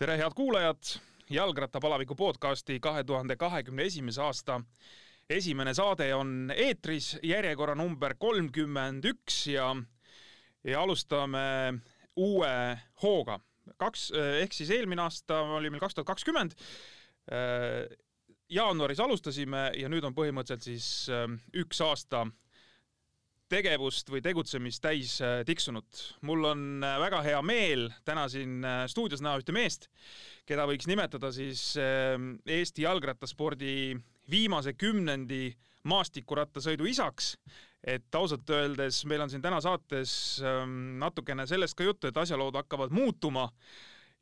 tere, head kuulajad, jalgrattapalaviku podcasti kahe tuhande kahekümne esimese aasta esimene saade on eetris, järjekorra number kolmkümmend üks ja, ja alustame uue hooga. kaks, ehk siis eelmine aasta oli meil kaks tuhat kakskümmend. jaanuaris alustasime ja nüüd on põhimõtteliselt siis üks aasta tegevust või tegutsemist täis tiksunud. mul on väga hea meel täna siin stuudios näha ühte meest, keda võiks nimetada siis Eesti jalgrattaspordi viimase kümnendi maastikurattasõidu isaks. et ausalt öeldes meil on siin täna saates ähm, natukene sellest ka juttu, et asjalood hakkavad muutuma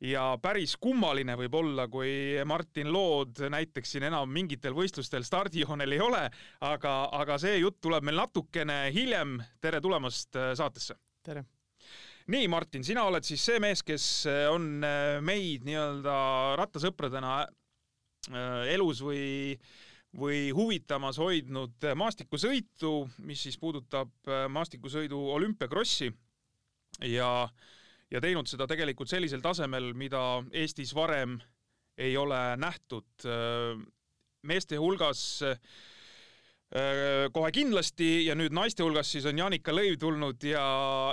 ja päris kummaline võib olla, kui Martin Lood näiteks siin enam mingitel võistlustel stardijoonel ei ole, aga, aga see jutt tuleb meil natukene hiljem. tere tulemast äh, saatesse! tere! nii, Martin, sina oled siis see mees, kes äh, on äh, meid nii-öelda rattasõpradena elus või või huvitamas hoidnud maastikusõitu, mis siis puudutab äh, maastikusõidu olümpiakrossi ja, ja teinud seda tegelikult sellisel tasemel, mida Eestis varem ei ole nähtud. Äh, meeste hulgas kohe kindlasti ja nüüd naiste hulgas siis on Janika Lõiv tulnud ja,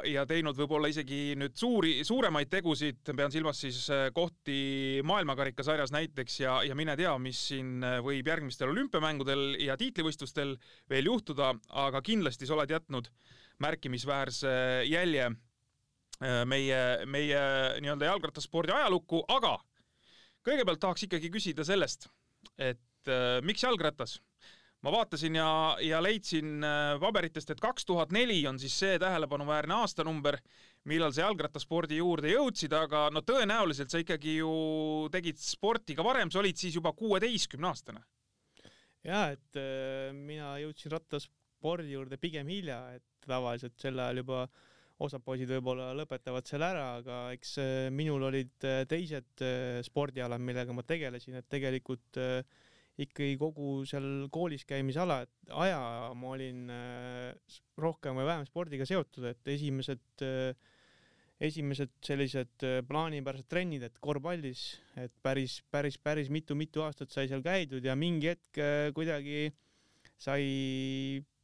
ja teinud võib-olla isegi nüüd suuri, suuremaid tegusid, pean silmas siis äh, kohti maailmakarikasarjas näiteks ja, ja mine tea, mis siin äh, võib järgmistel olümpiamängudel ja tiitlivõistlustel veel juhtuda, aga kindlasti sa oled jätnud märkimisväärse jälje meie, meie nii-öelda jalgrattaspordi ajalukku, aga kõigepealt tahaks ikkagi küsida sellest, et äh, miks jalgratas ma vaatasin ja, ja leidsin äh, paberitest, et kaks tuhat neli on siis see tähelepanuväärne aastanumber, millal sa jalgrattaspordi juurde jõudsid, aga no tõenäoliselt sa ikkagi ju tegid sporti ka varem, sa olid siis juba kuueteistkümneaastane. ja et äh, mina jõudsin rattaspordi juurde pigem hilja, et tavaliselt sel ajal juba osad poisid võib-olla lõpetavad selle ära, aga eks äh, minul olid äh, teised äh, spordialad, millega ma tegelesin, et tegelikult ikkagi kogu seal koolis käimise ala, aja ma olin rohkem või vähem spordiga seotud, et esimesed, esimesed sellised plaanipärased trennid, et korvpallis, et päris, päris, päris mitu-mitu aastat sai seal käidud ja mingi hetk kuidagi sai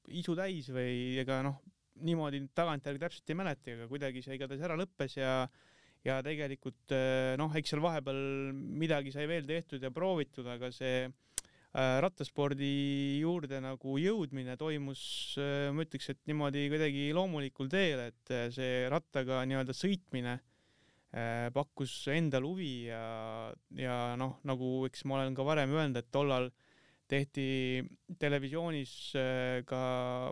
isu täis või ega noh, niimoodi tagantjärgi täpselt ei mäleta, aga kuidagi see igatahes ära lõppes ja ja tegelikult noh, eks seal vahepeal midagi sai veel tehtud ja proovitud, aga see Äh, rattaspordi juurde nagu jõudmine toimus, äh, ma ütleks, et niimoodi kuidagi loomulikul teel, et äh, see rattaga nii-öelda sõitmine pakkus endal huvi ja, ja noh, nagu eks ma olen ka varem öelnud, et tollal tehti televisioonis ka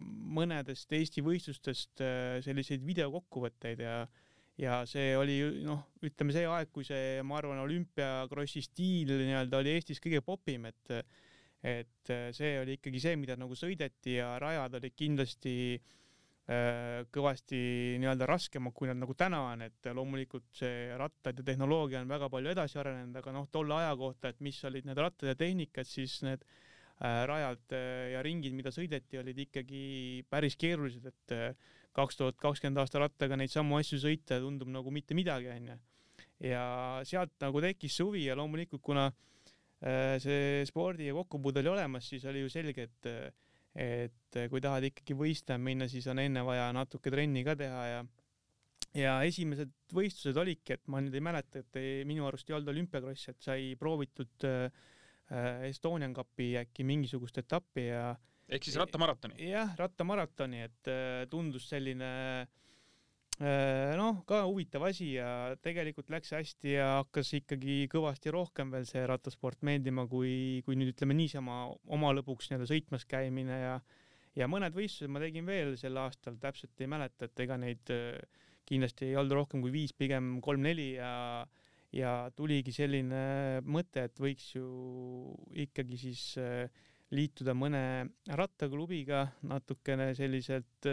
mõnedest Eesti võistlustest selliseid videokokkuvõtteid ja ja see oli noh, ütleme see aeg, kui see, ma arvan, olümpiakrossi stiil nii-öelda oli Eestis kõige popim, et et äh, see oli ikkagi see, mida nagu sõideti ja rajad olid kindlasti äh, kõvasti nii-öelda raskemad, kui nad nagu täna on, et loomulikult see rattad ja tehnoloogia on väga palju edasi arenenud, aga noh, tolle aja kohta, et mis olid need rattad ja tehnikad, siis need äh, rajad ja ringid, mida sõideti, olid ikkagi päris keerulised, et kaks tuhat kakskümmend aasta rattaga neid samu asju sõita tundub nagu mitte midagi, onju. ja sealt nagu tekkis see huvi ja loomulikult, kuna äh, Äh, see spordiga kokkupuude oli olemas, siis oli ju selge, et et kui tahad ikkagi võistlema minna, siis on enne vaja natuke trenni ka teha ja ja esimesed võistlused olidki, et ma nüüd ei mäleta, et ei, minu arust ei olnud olümpiakross, et sai proovitud äh, Estonian Cupi äkki mingisugust etappi ja ehk siis rattamaratoni? jah, rattamaratoni, et äh, tundus selline äh, Äh, noh, ka huvitav asi ja tegelikult läks hästi ja hakkas ikkagi kõvasti rohkem veel see rattasport meeldima, kui, kui nüüd ütleme niisama oma lõbuks nii-öelda sõitmas käimine ja ja mõned võistlused ma tegin veel sel aastal, täpselt ei mäleta, et ega neid äh, kindlasti ei olnud rohkem kui viis, pigem kolm-neli ja ja tuligi selline mõte, et võiks ju ikkagi siis äh, liituda mõne rattaklubiga natukene selliselt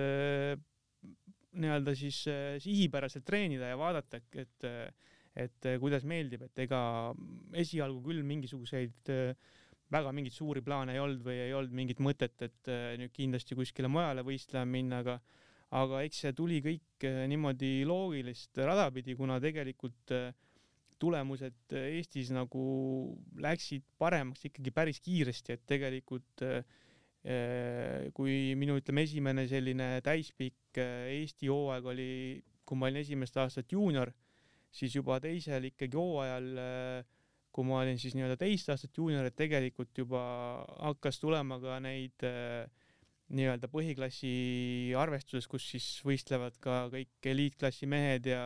nii-öelda siis äh, sihipäraselt treenida ja vaadata, et, et kuidas meeldib, et ega esialgu küll mingisuguseid äh, väga mingeid suuri plaane ei olnud või ei olnud mingit mõtet, et äh, nüüd kindlasti kuskile mujale võistlema minna, aga aga eks see tuli kõik niimoodi loogilist rada pidi, kuna tegelikult tulemused Eestis nagu läksid paremaks ikkagi päris kiiresti, et tegelikult kui minu ütleme, esimene selline täispikk Eesti hooaeg oli, kui ma olin esimest aastat juunior, siis juba teisel ikkagi hooajal, kui ma olin siis nii-öelda teist aastat juunior, et tegelikult juba hakkas tulema ka neid nii-öelda põhiklassi arvestuses, kus siis võistlevad ka kõik eliitklassi mehed ja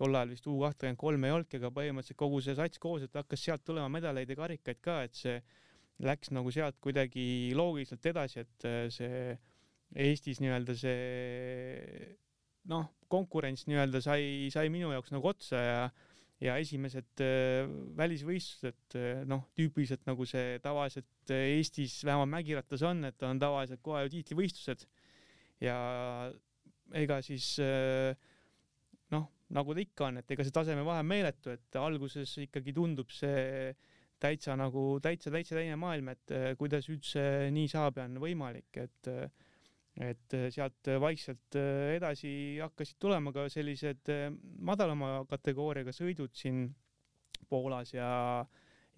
tol ajal vist U kahtekümmend kolm ei olnudki, aga põhimõtteliselt kogu see sats koos, et hakkas sealt tulema medaleid ja karikaid ka, et see läks nagu sealt kuidagi loogiliselt edasi, et see Eestis nii-öelda see noh, konkurents nii-öelda sai, sai minu jaoks nagu otsa ja ja esimesed äh, välisvõistlused, äh, noh, tüüpiliselt nagu see tavaliselt Eestis vähemalt mägirattas on, et on tavaliselt kohe ju tiitlivõistlused. Ja ega siis äh, noh, nagu ta ikka on, et ega see tasemevahe on meeletu, et alguses ikkagi tundub see täitsa nagu täitsa, täitsa teine maailm, et kuidas üldse nii saab ja on võimalik, et et sealt vaikselt edasi hakkasid tulema ka sellised madalama kategooriaga sõidud siin Poolas ja,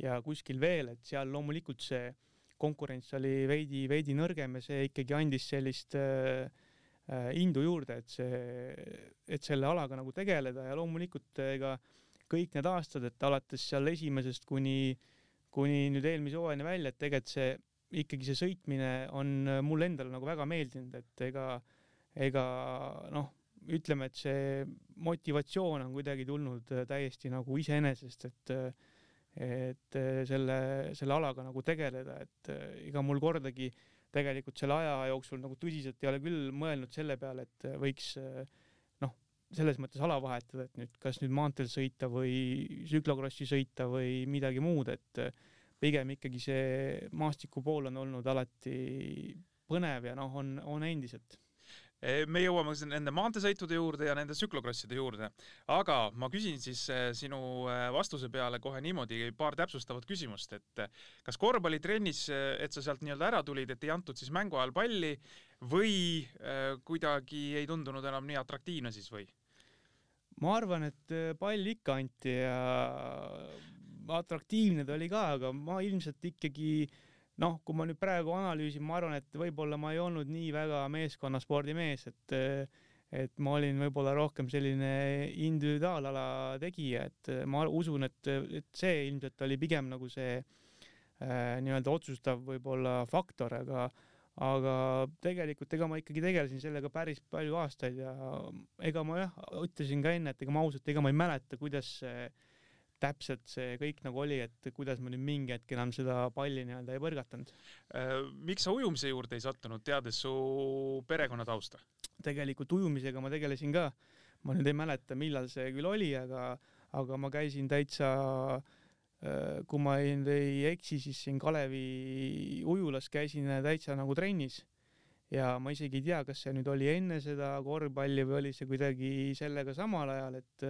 ja kuskil veel, et seal loomulikult see konkurents oli veidi, veidi nõrgem ja see ikkagi andis sellist äh, indu juurde, et see, et selle alaga nagu tegeleda ja loomulikult ega kõik need aastad, et alates seal esimesest kuni, kuni nüüd eelmise hooajani välja, et tegelikult see ikkagi see sõitmine on äh, mulle endale nagu väga meeldinud, et ega, ega noh, ütleme, et see motivatsioon on kuidagi tulnud äh, täiesti nagu iseenesest, et äh, et selle, selle alaga nagu tegeleda, et ega mul kordagi tegelikult selle aja jooksul nagu tõsiselt ei ole küll mõelnud selle peale, et võiks noh, selles mõttes ala vahetada, et nüüd kas nüüd maanteel sõita või tsüklokrossi sõita või midagi muud, et pigem ikkagi see maastiku pool on olnud alati põnev ja noh, on, on endiselt me jõuame nende maanteesõitude juurde ja nende tsüklokrosside juurde, aga ma küsin siis e, sinu e, vastuse peale kohe niimoodi paar täpsustavat küsimust, et kas korvpallitrennis, et sa sealt nii-öelda ära tulid, et ei antud siis mängu ajal palli või kuidagi ei tundunud enam nii atraktiivne siis või? ma arvan, et pall ikka anti ja atraktiivne ta oli ka, aga ma ilmselt ikkagi noh, kui ma nüüd praegu analüüsin, ma arvan, et võib-olla ma ei olnud nii väga meeskonnaspordi mees, et et ma olin võib-olla rohkem selline individuaalala tegija, et ma usun, et, et see ilmselt oli pigem nagu see äh, nii-öelda otsustav võib-olla faktor, aga aga tegelikult ega ma ikkagi tegelesin sellega päris palju aastaid ja ega ma jah, ütlesin ka enne, et ega ma ausalt, ega ma ei mäleta, kuidas see äh, täpselt see kõik nagu oli, et kuidas ma nüüd mingi hetk enam seda palli nii-öelda ei põrgatanud. Äh, miks sa ujumise juurde ei sattunud, teades su perekonna tausta? tegelikult ujumisega ma tegelesin ka, ma nüüd ei mäleta, millal see küll oli, aga, aga ma käisin täitsa äh, kui ma ei, ei eksi, siis siin Kalevi ujulas käisin täitsa nagu trennis ja ma isegi ei tea, kas see nüüd oli enne seda korvpalli või oli see kuidagi sellega samal ajal, et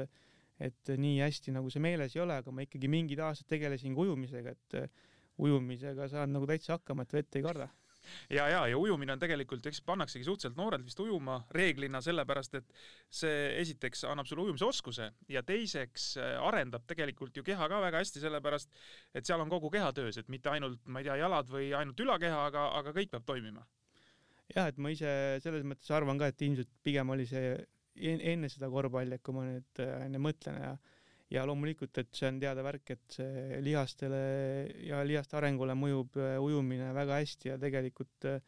et nii hästi nagu see meeles ei ole, aga ma ikkagi mingid aastad tegelesin ka ujumisega, et äh, ujumisega saan nagu täitsa hakkama, et vett ei karda ja, ja, ja ujumine on tegelikult, eks pannaksegi suhteliselt noorelt vist ujuma reeglina sellepärast, et see esiteks annab sulle ujumisoskuse ja teiseks äh, arendab tegelikult ju keha ka väga hästi, sellepärast et seal on kogu keha töös, et mitte ainult, ma ei tea, jalad või ainult ülakeha, aga, aga kõik peab toimima. jah, et ma ise selles mõttes arvan ka, et ilmselt pigem oli see enne seda korvpalli, et kui ma nüüd äh, enne mõtlen ja ja loomulikult, et see on teada värk, et see lihastele ja lihaste arengule mõjub äh, ujumine väga hästi ja tegelikult äh,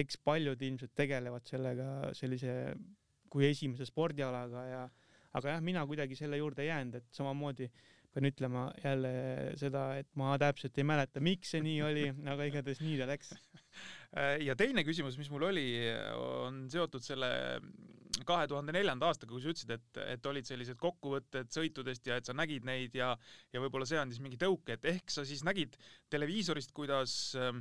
eks paljud ilmselt tegelevad sellega sellise kui esimese spordialaga ja aga jah, mina kuidagi selle juurde jäänud, et samamoodi pean ütlema jälle seda, et ma täpselt ei mäleta, miks see nii oli, aga igatahes nii ta läks. ja teine küsimus, mis mul oli, on seotud selle kahe tuhande neljanda aastaga, kui sa ütlesid, et, et olid sellised kokkuvõtted sõitudest ja et sa nägid neid ja, ja võib-olla see andis mingi tõuke, et ehk sa siis nägid televiisorist, kuidas äh,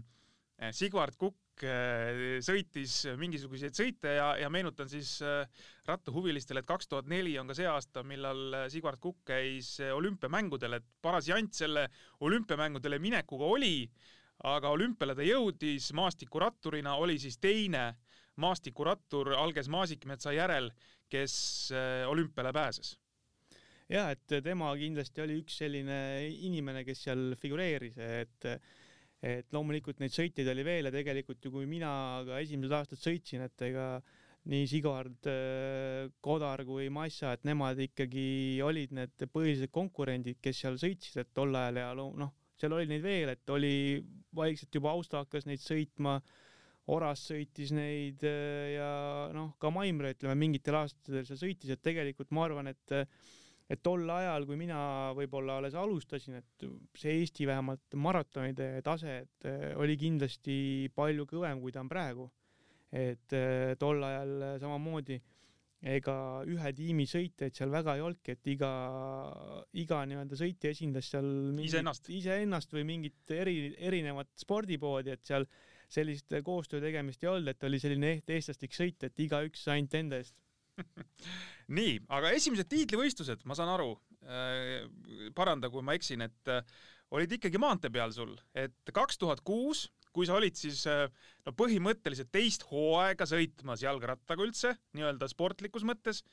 Sigvard Kukk äh, sõitis mingisuguseid sõite ja, ja meenutan siis äh, rattahuvilistele, et kaks tuhat neli on ka see aasta, millal äh, Sigvard Kukk käis äh, olümpiamängudel, et paras jant selle olümpiamängudele minekuga oli, aga olümpiale ta jõudis maastikuratturina, oli siis teine maastikurattur Alges Maasikmetsa järel, kes äh, olümpiale pääses. ja et tema kindlasti oli üks selline inimene, kes seal figureeris, et et loomulikult neid sõitjaid oli veel ja tegelikult ju kui mina ka esimesed aastad sõitsin, et ega nii Sigvard Kodar kui Massa, et nemad ikkagi olid need põhilised konkurendid, kes seal sõitsid, et tol ajal ja noh, seal oli neid veel, et oli vaikselt juba Austa hakkas neid sõitma Oras sõitis neid äh, ja noh, ka Maimre ütleme mingitel aastatel seal sõitis, et tegelikult ma arvan, et et tol ajal, kui mina võib-olla alles alustasin, et see Eesti vähemalt maratonide tase, et äh, oli kindlasti palju kõvem, kui ta on praegu. et äh, tol ajal samamoodi ega ühe tiimi sõitjaid seal väga ei olnudki, et iga, iga nii-öelda sõitja esindas seal iseennast iseennast või mingit eri, erinevat spordipoodi, et seal sellist koostöö tegemist ei olnud, et oli selline eestlastik sõit, et igaüks ainult enda eest. Nii, aga esimesed tiitlivõistlused, ma saan aru äh,, paranda, kui ma eksin, et äh, olid ikkagi maantee peal sul, et kaks tuhat kuus, kui sa olid siis äh, no põhimõtteliselt teist hooaega sõitmas jalgrattaga üldse, nii-öelda sportlikus mõttes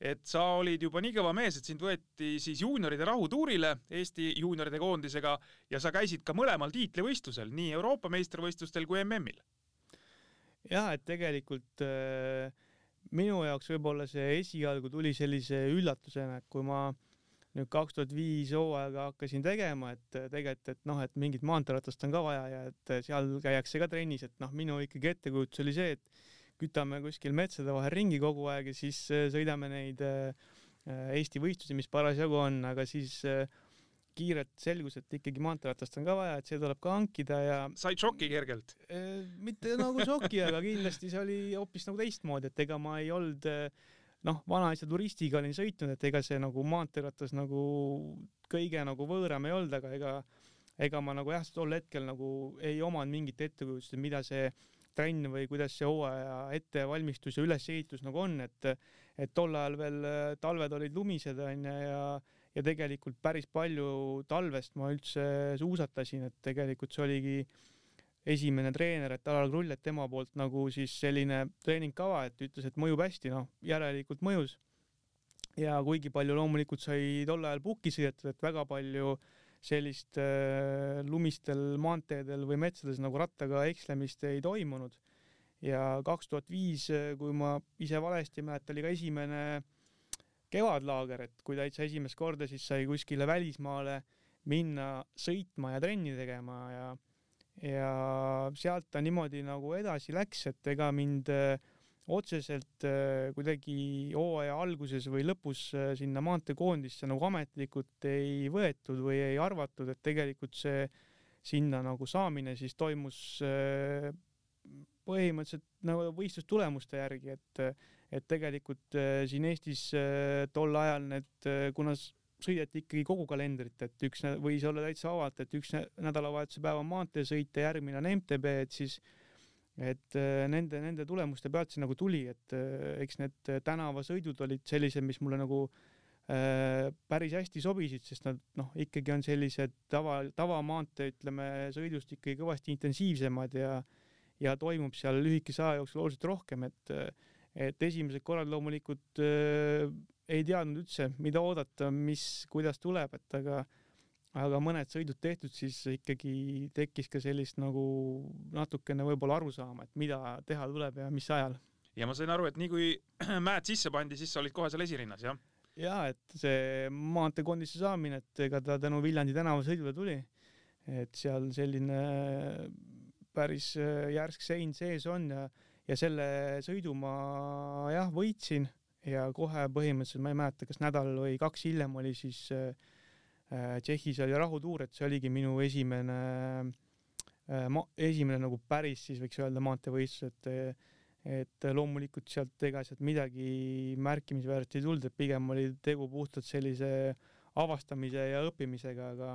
et sa olid juba nii kõva mees, et sind võeti siis juunioride rahutuurile Eesti juunioride koondisega ja sa käisid ka mõlemal tiitlivõistlusel, nii Euroopa meistrivõistlustel kui MM-il. jah, et tegelikult äh, minu jaoks võib-olla see esialgu tuli sellise üllatusena, et kui ma nüüd kaks tuhat viis hooaega hakkasin tegema, et tegelikult, et noh, et mingit maanteeratast on ka vaja ja et seal käiakse ka trennis, et noh, minu ikkagi ettekujutus oli see, et kütame kuskil metsade vahel ringi kogu aeg ja siis äh, sõidame neid äh, äh, Eesti võistlusi, mis parasjagu on, aga siis kiirelt selgus, et ikkagi maanteeratast on ka vaja, et see tuleb ka hankida ja. said šoki kergelt? mitte nagu šoki, aga kindlasti see oli hoopis nagu teistmoodi, et ega ma ei olnud noh, vanaisa turistiga olin sõitnud, et ega see nagu maanteeratas nagu kõige nagu võõram ei olnud, aga ega ega ma nagu jah, tol hetkel nagu ei omanud mingit ettekujutust, et mida see trenn või kuidas see hooaja ettevalmistus ja ülesehitus nagu on, et et tol ajal veel äh, talved olid lumised onju ja ja tegelikult päris palju talvest ma üldse suusatasin, et tegelikult see oligi esimene treener, et Alar Krull, et tema poolt nagu siis selline treeningkava, et ütles, et mõjub hästi, noh, järelikult mõjus. ja kuigi palju loomulikult sai tol ajal pukki sõidetud, et väga palju äh, sellist äh, lumistel maanteedel või metsades nagu rattaga ekslemist ei toimunud. ja kaks tuhat viis, äh, kui ma ise valesti ei mäleta, oli ka esimene kevadlaager, et kui täitsa esimest korda siis sai kuskile välismaale minna sõitma ja trenni tegema ja ja sealt ta niimoodi nagu edasi läks, et ega mind äh, otseselt äh, kuidagi hooaja alguses või lõpus äh, sinna maanteekoondisse nagu ametlikult ei võetud või ei arvatud, et tegelikult see sinna nagu saamine siis toimus äh, põhimõtteliselt nagu võistlustulemuste järgi, et et tegelikult siin Eestis tol ajal need, kuna sõideti ikkagi kogu kalendrit, et üks võis olla täitsa vabalt, et üks nädalavahetuse päev on maanteesõit ja järgmine on MTB, et siis et äh, nende, nende tulemuste pealt see nagu tuli, et äh, eks need tänavasõidud olid sellised, mis mulle nagu äh, päris hästi sobisid, sest nad noh, ikkagi on sellised tava, tavamaantee, ütleme, sõidust ikkagi kõvasti intensiivsemad ja ja toimub seal lühikese aja jooksul oluliselt rohkem, et et esimesed korrad loomulikult äh, ei teadnud üldse, mida oodata, mis, kuidas tuleb, et aga äh, aga mõned sõidud tehtud, siis ikkagi tekkis ka sellist nagu natukene võib-olla arusaama, et mida teha tuleb ja mis ajal. ja ma sain aru, et nii kui mäed sisse pandi, siis sa olid kohe seal esirinnas, jah? ja et see maanteekondisse saamine, et ega ta tänu Viljandi tänavasõidule tuli, et seal selline päris järsk sein sees on ja, ja selle sõidu ma jah võitsin ja kohe põhimõtteliselt ma ei mäleta, kas nädal või kaks hiljem oli siis äh, Äh, Tšehhis oli rahutuur, et see oligi minu esimene äh, ma-, esimene nagu päris siis võiks öelda maanteevõistlus, et et loomulikult sealt ega sealt midagi märkimisväärset ei tulnud, et pigem oli tegu puhtalt sellise avastamise ja õppimisega, aga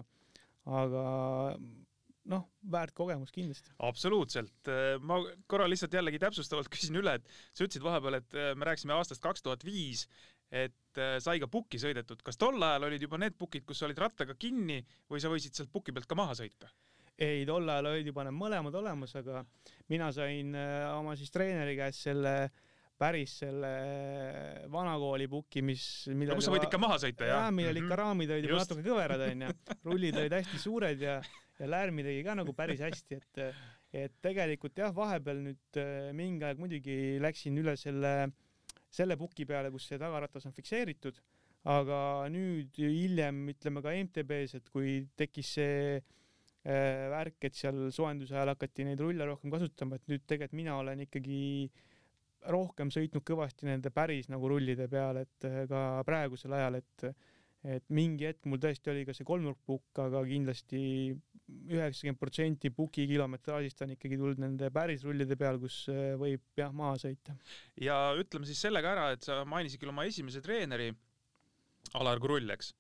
aga noh, väärt kogemus kindlasti. absoluutselt, ma korra lihtsalt jällegi täpsustavalt küsin üle, et sa ütlesid vahepeal, et me rääkisime aastast kaks tuhat viis et äh, sai ka pukki sõidetud. kas tol ajal olid juba need pukid, kus sa olid rattaga kinni või sa võisid sealt puki pealt ka maha sõita? ei, tol ajal olid juba need mõlemad olemas, aga mina sain äh, oma siis treeneri käest selle päris selle vanakooli puki, mis no kus sa võid ikka maha sõita, jah? jah, millel ikka mhm. raamid olid juba natuke kõverad, onju. rullid olid hästi suured ja, ja lärmi tegi ka nagu päris hästi, et et tegelikult jah, vahepeal nüüd äh, mingi aeg muidugi läksin üle selle, selle puki peale, kus see tagaratas on fikseeritud, aga nüüd hiljem ütleme ka MTB-s, et kui tekkis see äh, värk, et seal soojenduse ajal hakati neid rulle rohkem kasutama, et nüüd tegelikult mina olen ikkagi rohkem sõitnud kõvasti nende päris nagu rullide peal, et äh, ka praegusel ajal, et et mingi hetk mul tõesti oli ka see kolmnurkpukk, aga kindlasti üheksakümmend protsenti puki kilometraažist on ikkagi tulnud nende päris rullide peal, kus äh, võib jah maha sõita. ja ütleme siis selle ka ära, et sa mainisid küll oma esimese treeneri, Alar Krull, eks,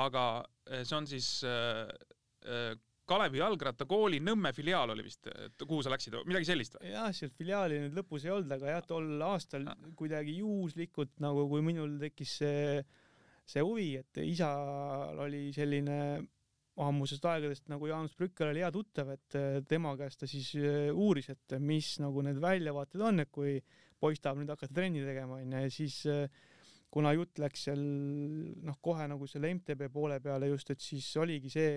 aga äh, see on siis äh, Kalevi jalgrattakooli Nõmme filiaal oli vist, et kuhu sa läksid, midagi sellist või? jah, sealt filiaali nüüd lõpus ei olnud, aga jah, tol aastal ah. kuidagi juhuslikult nagu, kui minul tekkis see, see huvi, et isal oli selline ammusest aegadest nagu Jaanus Brücker oli hea tuttav, et äh, tema käest ta siis äh, uuris, et mis nagu need väljavaated on, et kui poiss tahab nüüd hakata trenni tegema, onju, ja siis äh, kuna jutt läks seal noh, kohe nagu selle MTB poole peale just, et siis oligi see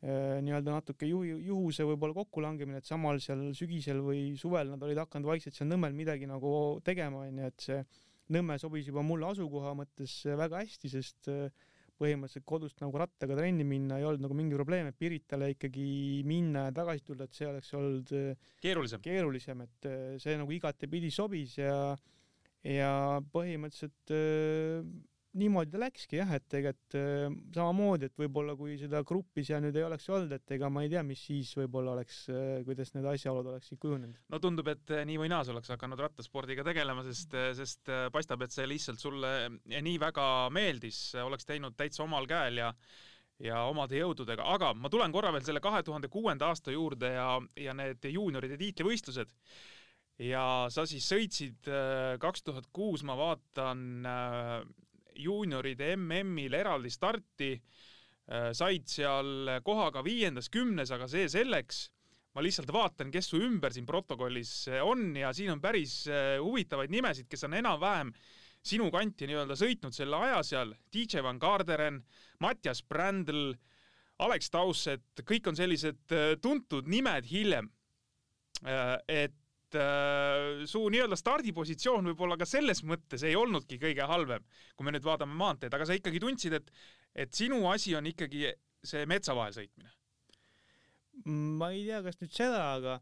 nii-öelda natuke juhi, juhuse võib-olla kokkulangemine, et samal seal sügisel või suvel nad olid hakanud vaikselt seal Nõmmel midagi nagu tegema, onju, et see Nõmme sobis juba mulle asukoha mõttes väga hästi, sest äh, põhimõtteliselt kodust nagu rattaga trenni minna ei olnud nagu mingi probleem, et Piritale ikkagi minna ja tagasi tulla, et see oleks olnud äh, keerulisem, keerulisem, et äh, see nagu igatepidi sobis ja ja põhimõtteliselt äh, niimoodi ta läkski jah, et ega et äh, samamoodi, et võib-olla kui seda gruppi seal nüüd ei oleks olnud, et ega ma ei tea, mis siis võib-olla oleks, äh, kuidas need asjaolud oleksid kujunenud. no tundub, et äh, nii või naa sa oleks hakanud rattaspordiga tegelema, sest, sest paistab, et see lihtsalt sulle nii väga meeldis, oleks teinud täitsa omal käel ja ja omade jõududega, aga ma tulen korra veel selle kahe tuhande kuuenda aasta juurde ja, ja need juunioride tiitlivõistlused ja sa siis sõitsid kaks tuhat kuus, ma vaatan juunioride MM-il eraldi starti, äh, said seal kohaga viiendas, kümnes, aga see selleks. ma lihtsalt vaatan, kes su ümber siin protokollis äh, on ja siin on päris äh, huvitavaid nimesid, kes on enam-vähem sinu kanti nii-öelda sõitnud selle aja seal. DJ Van Garderen, Mattias Brändl, Alex Tausset, kõik on sellised tuntud nimed hiljem. et et äh, su nii-öelda stardipositsioon võib-olla ka selles mõttes ei olnudki kõige halvem, kui me nüüd vaatame maanteed, aga sa ikkagi tundsid, et, et sinu asi on ikkagi see metsa vahel sõitmine. ma ei tea, kas nüüd seda, aga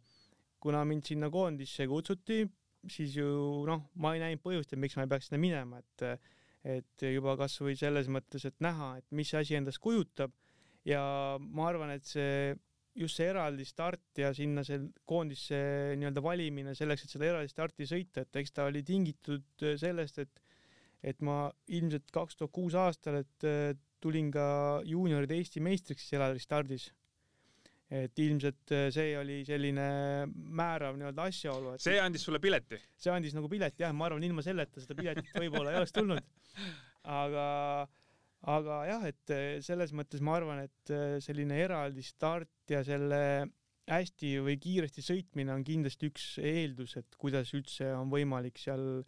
kuna mind sinna koondisse kutsuti, siis ju noh, ma ei näinud põhjust, et miks ma ei peaks sinna minema, et et juba kasvõi selles mõttes, et näha, et mis asi endast kujutab ja ma arvan, et see just see eraldi start ja sinna see koondisse nii-öelda valimine selleks, et seda eraldi starti sõita, et eks ta oli tingitud äh, sellest, et et ma ilmselt kaks tuhat kuus aastal, et äh, tulin ka juunioride Eesti meistriks eraldi stardis. et ilmselt äh, see oli selline määrav nii-öelda asjaolu. see andis sulle pileti? see andis nagu pileti jah, ma arvan, ilma selleta seda piletit võib-olla ei oleks tulnud. aga aga jah, et eh, selles mõttes ma arvan, et eh, selline eraldi start ja selle hästi või kiiresti sõitmine on kindlasti üks eeldus, et kuidas üldse on võimalik seal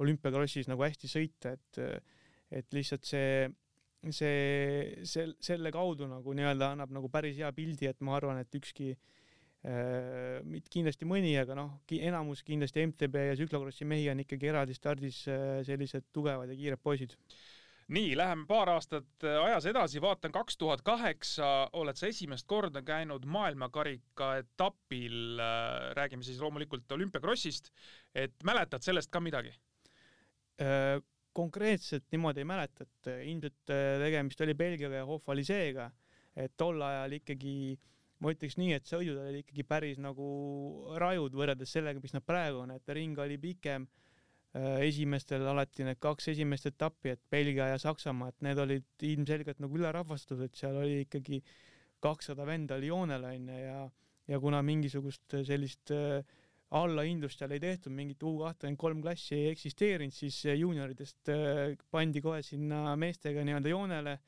olümpiakrossis nagu hästi sõita, et et lihtsalt see, see, sel-, selle kaudu nagu nii-öelda annab nagu päris hea pildi, et ma arvan, et ükski äh, mitte kindlasti mõni, aga noh, enamus kindlasti MTB ja tsüklokrossi mehi on ikkagi eraldi stardis sellised tugevad ja kiired poisid nii, läheme paar aastat äh, ajas edasi, vaatan kaks tuhat kaheksa, oled sa esimest korda käinud maailmakarika etapil, äh, räägime siis loomulikult olümpiakrossist, et mäletad sellest ka midagi? Äh, konkreetselt niimoodi ei mäleta, et ilmselt tegemist oli Belgiaga ja Hofaliseega, et tol ajal ikkagi ma ütleks nii, et sõidud olid ikkagi päris nagu rajud võrreldes sellega, mis nad praegu on, et ring oli pikem esimestel alati need kaks esimest etappi, et Belgia ja Saksamaa, et need olid ilmselgelt nagu ülerahvastatud, seal oli ikkagi kakssada venda oli joonel onju ja, ja kuna mingisugust sellist äh, allahindlust seal ei tehtud, mingit U kahtekümmend kolm klassi ei eksisteerinud, siis juunioridest äh, pandi kohe sinna meestega nii-öelda joonele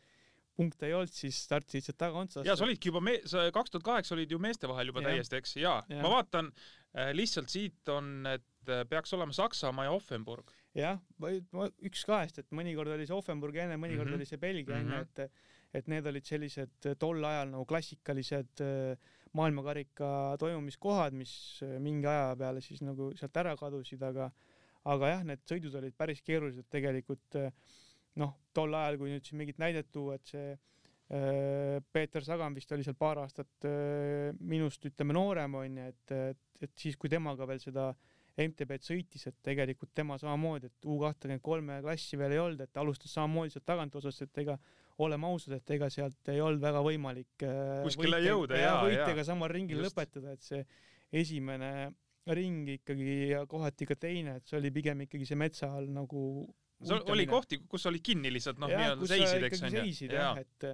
punkte ei olnud, siis startisid sealt tagaotsast. ja sa olidki juba me-, sa kaks tuhat kaheksa olid ju meeste vahel juba ja. täiesti, eks, ja, ja ma vaatan äh, lihtsalt siit on, et äh, peaks olema Saksamaa ja Offenburg. jah, üks kahest, et mõnikord oli see Offenburg enne, mõnikord mm -hmm. oli see Belgia enne mm, -hmm. et et need olid sellised tol ajal nagu klassikalised äh, maailmakarika toimumiskohad, mis mingi aja peale siis nagu sealt ära kadusid, aga aga jah, need sõidud olid päris keerulised tegelikult noh, tol ajal, kui nüüd siin mingit näidet tuua, et see äh, Peeter Sagan vist oli seal paar aastat äh, minust ütleme noorem onju, et, et, et siis, kui temaga veel seda MTB-d sõitis, et tegelikult tema samamoodi, et U kahtekümmend kolme klassi veel ei olnud, et alustas samamoodi sealt tagantotsast, et ega oleme ausad, et ega sealt ei olnud väga võimalik äh, kuskile jõuda ja, ja võitega samal ringil just. lõpetada, et see esimene ring ikkagi ja kohati ka teine, et see oli pigem ikkagi see metsa all nagu see oli kohti, kus olid kinni lihtsalt noh, nii-öelda seisid, eks onju. seisid jah, et,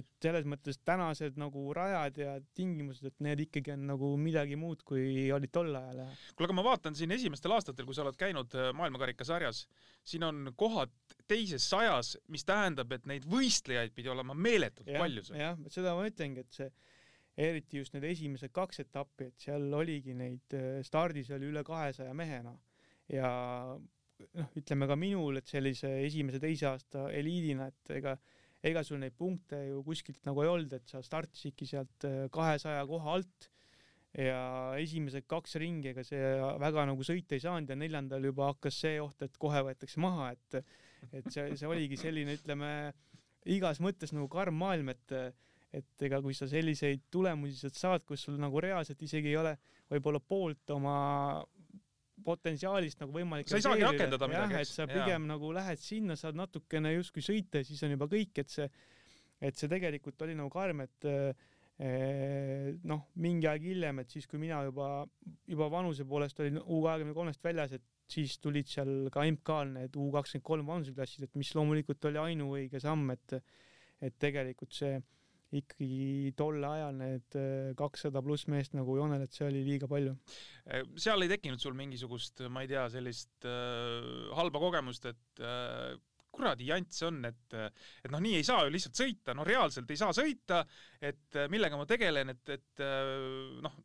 et selles mõttes tänased nagu rajad ja tingimused, et need ikkagi on nagu midagi muud, kui olid tol ajal. kuule, aga ma vaatan siin esimestel aastatel, kui sa oled käinud äh, maailmakarikasarjas, siin on kohad teises sajas, mis tähendab, et neid võistlejaid pidi olema meeletult ja, palju jah, seda ma ütlengi, et see eriti just need esimesed kaks etappi, et seal oligi neid, äh, stardis oli üle kahesaja mehena ja noh, ütleme ka minul, et sellise esimese-teise aasta eliidina, et ega ega sul neid punkte ju kuskilt nagu ei olnud, et sa startisidki sealt äh, kahesaja koha alt ja esimesed kaks ringi, ega see väga nagu sõita ei saanud ja neljandal juba hakkas see oht, et kohe võetakse maha, et et see, see oligi selline, ütleme igas mõttes nagu karm maailm, et et ega kui sa selliseid tulemusi sealt saad, kus sul nagu reaalselt isegi ei ole võib-olla poolt oma potentsiaalist nagu võimalik sa ei saagi rakendada midagi, eks. et sa pigem ja. nagu lähed sinna, saad natukene justkui sõita ja siis on juba kõik, et see, et see tegelikult oli nagu karm, et eh, noh, mingi aeg hiljem, et siis, kui mina juba, juba vanuse poolest olin U kahekümne kolmest väljas, et siis tulid seal ka MK-l need U kakskümmend kolm vanuseklassid, et mis loomulikult oli ainuõige samm, et, et tegelikult see ikkagi tol ajal need äh, kakssada pluss meest nagu joonel, et see oli liiga palju. Äh, seal ei tekkinud sul mingisugust, ma ei tea, sellist äh, halba kogemust, et äh, kuradi jants on, et, et noh, nii ei saa ju lihtsalt sõita, no reaalselt ei saa sõita, et äh, millega ma tegelen, et, et noh,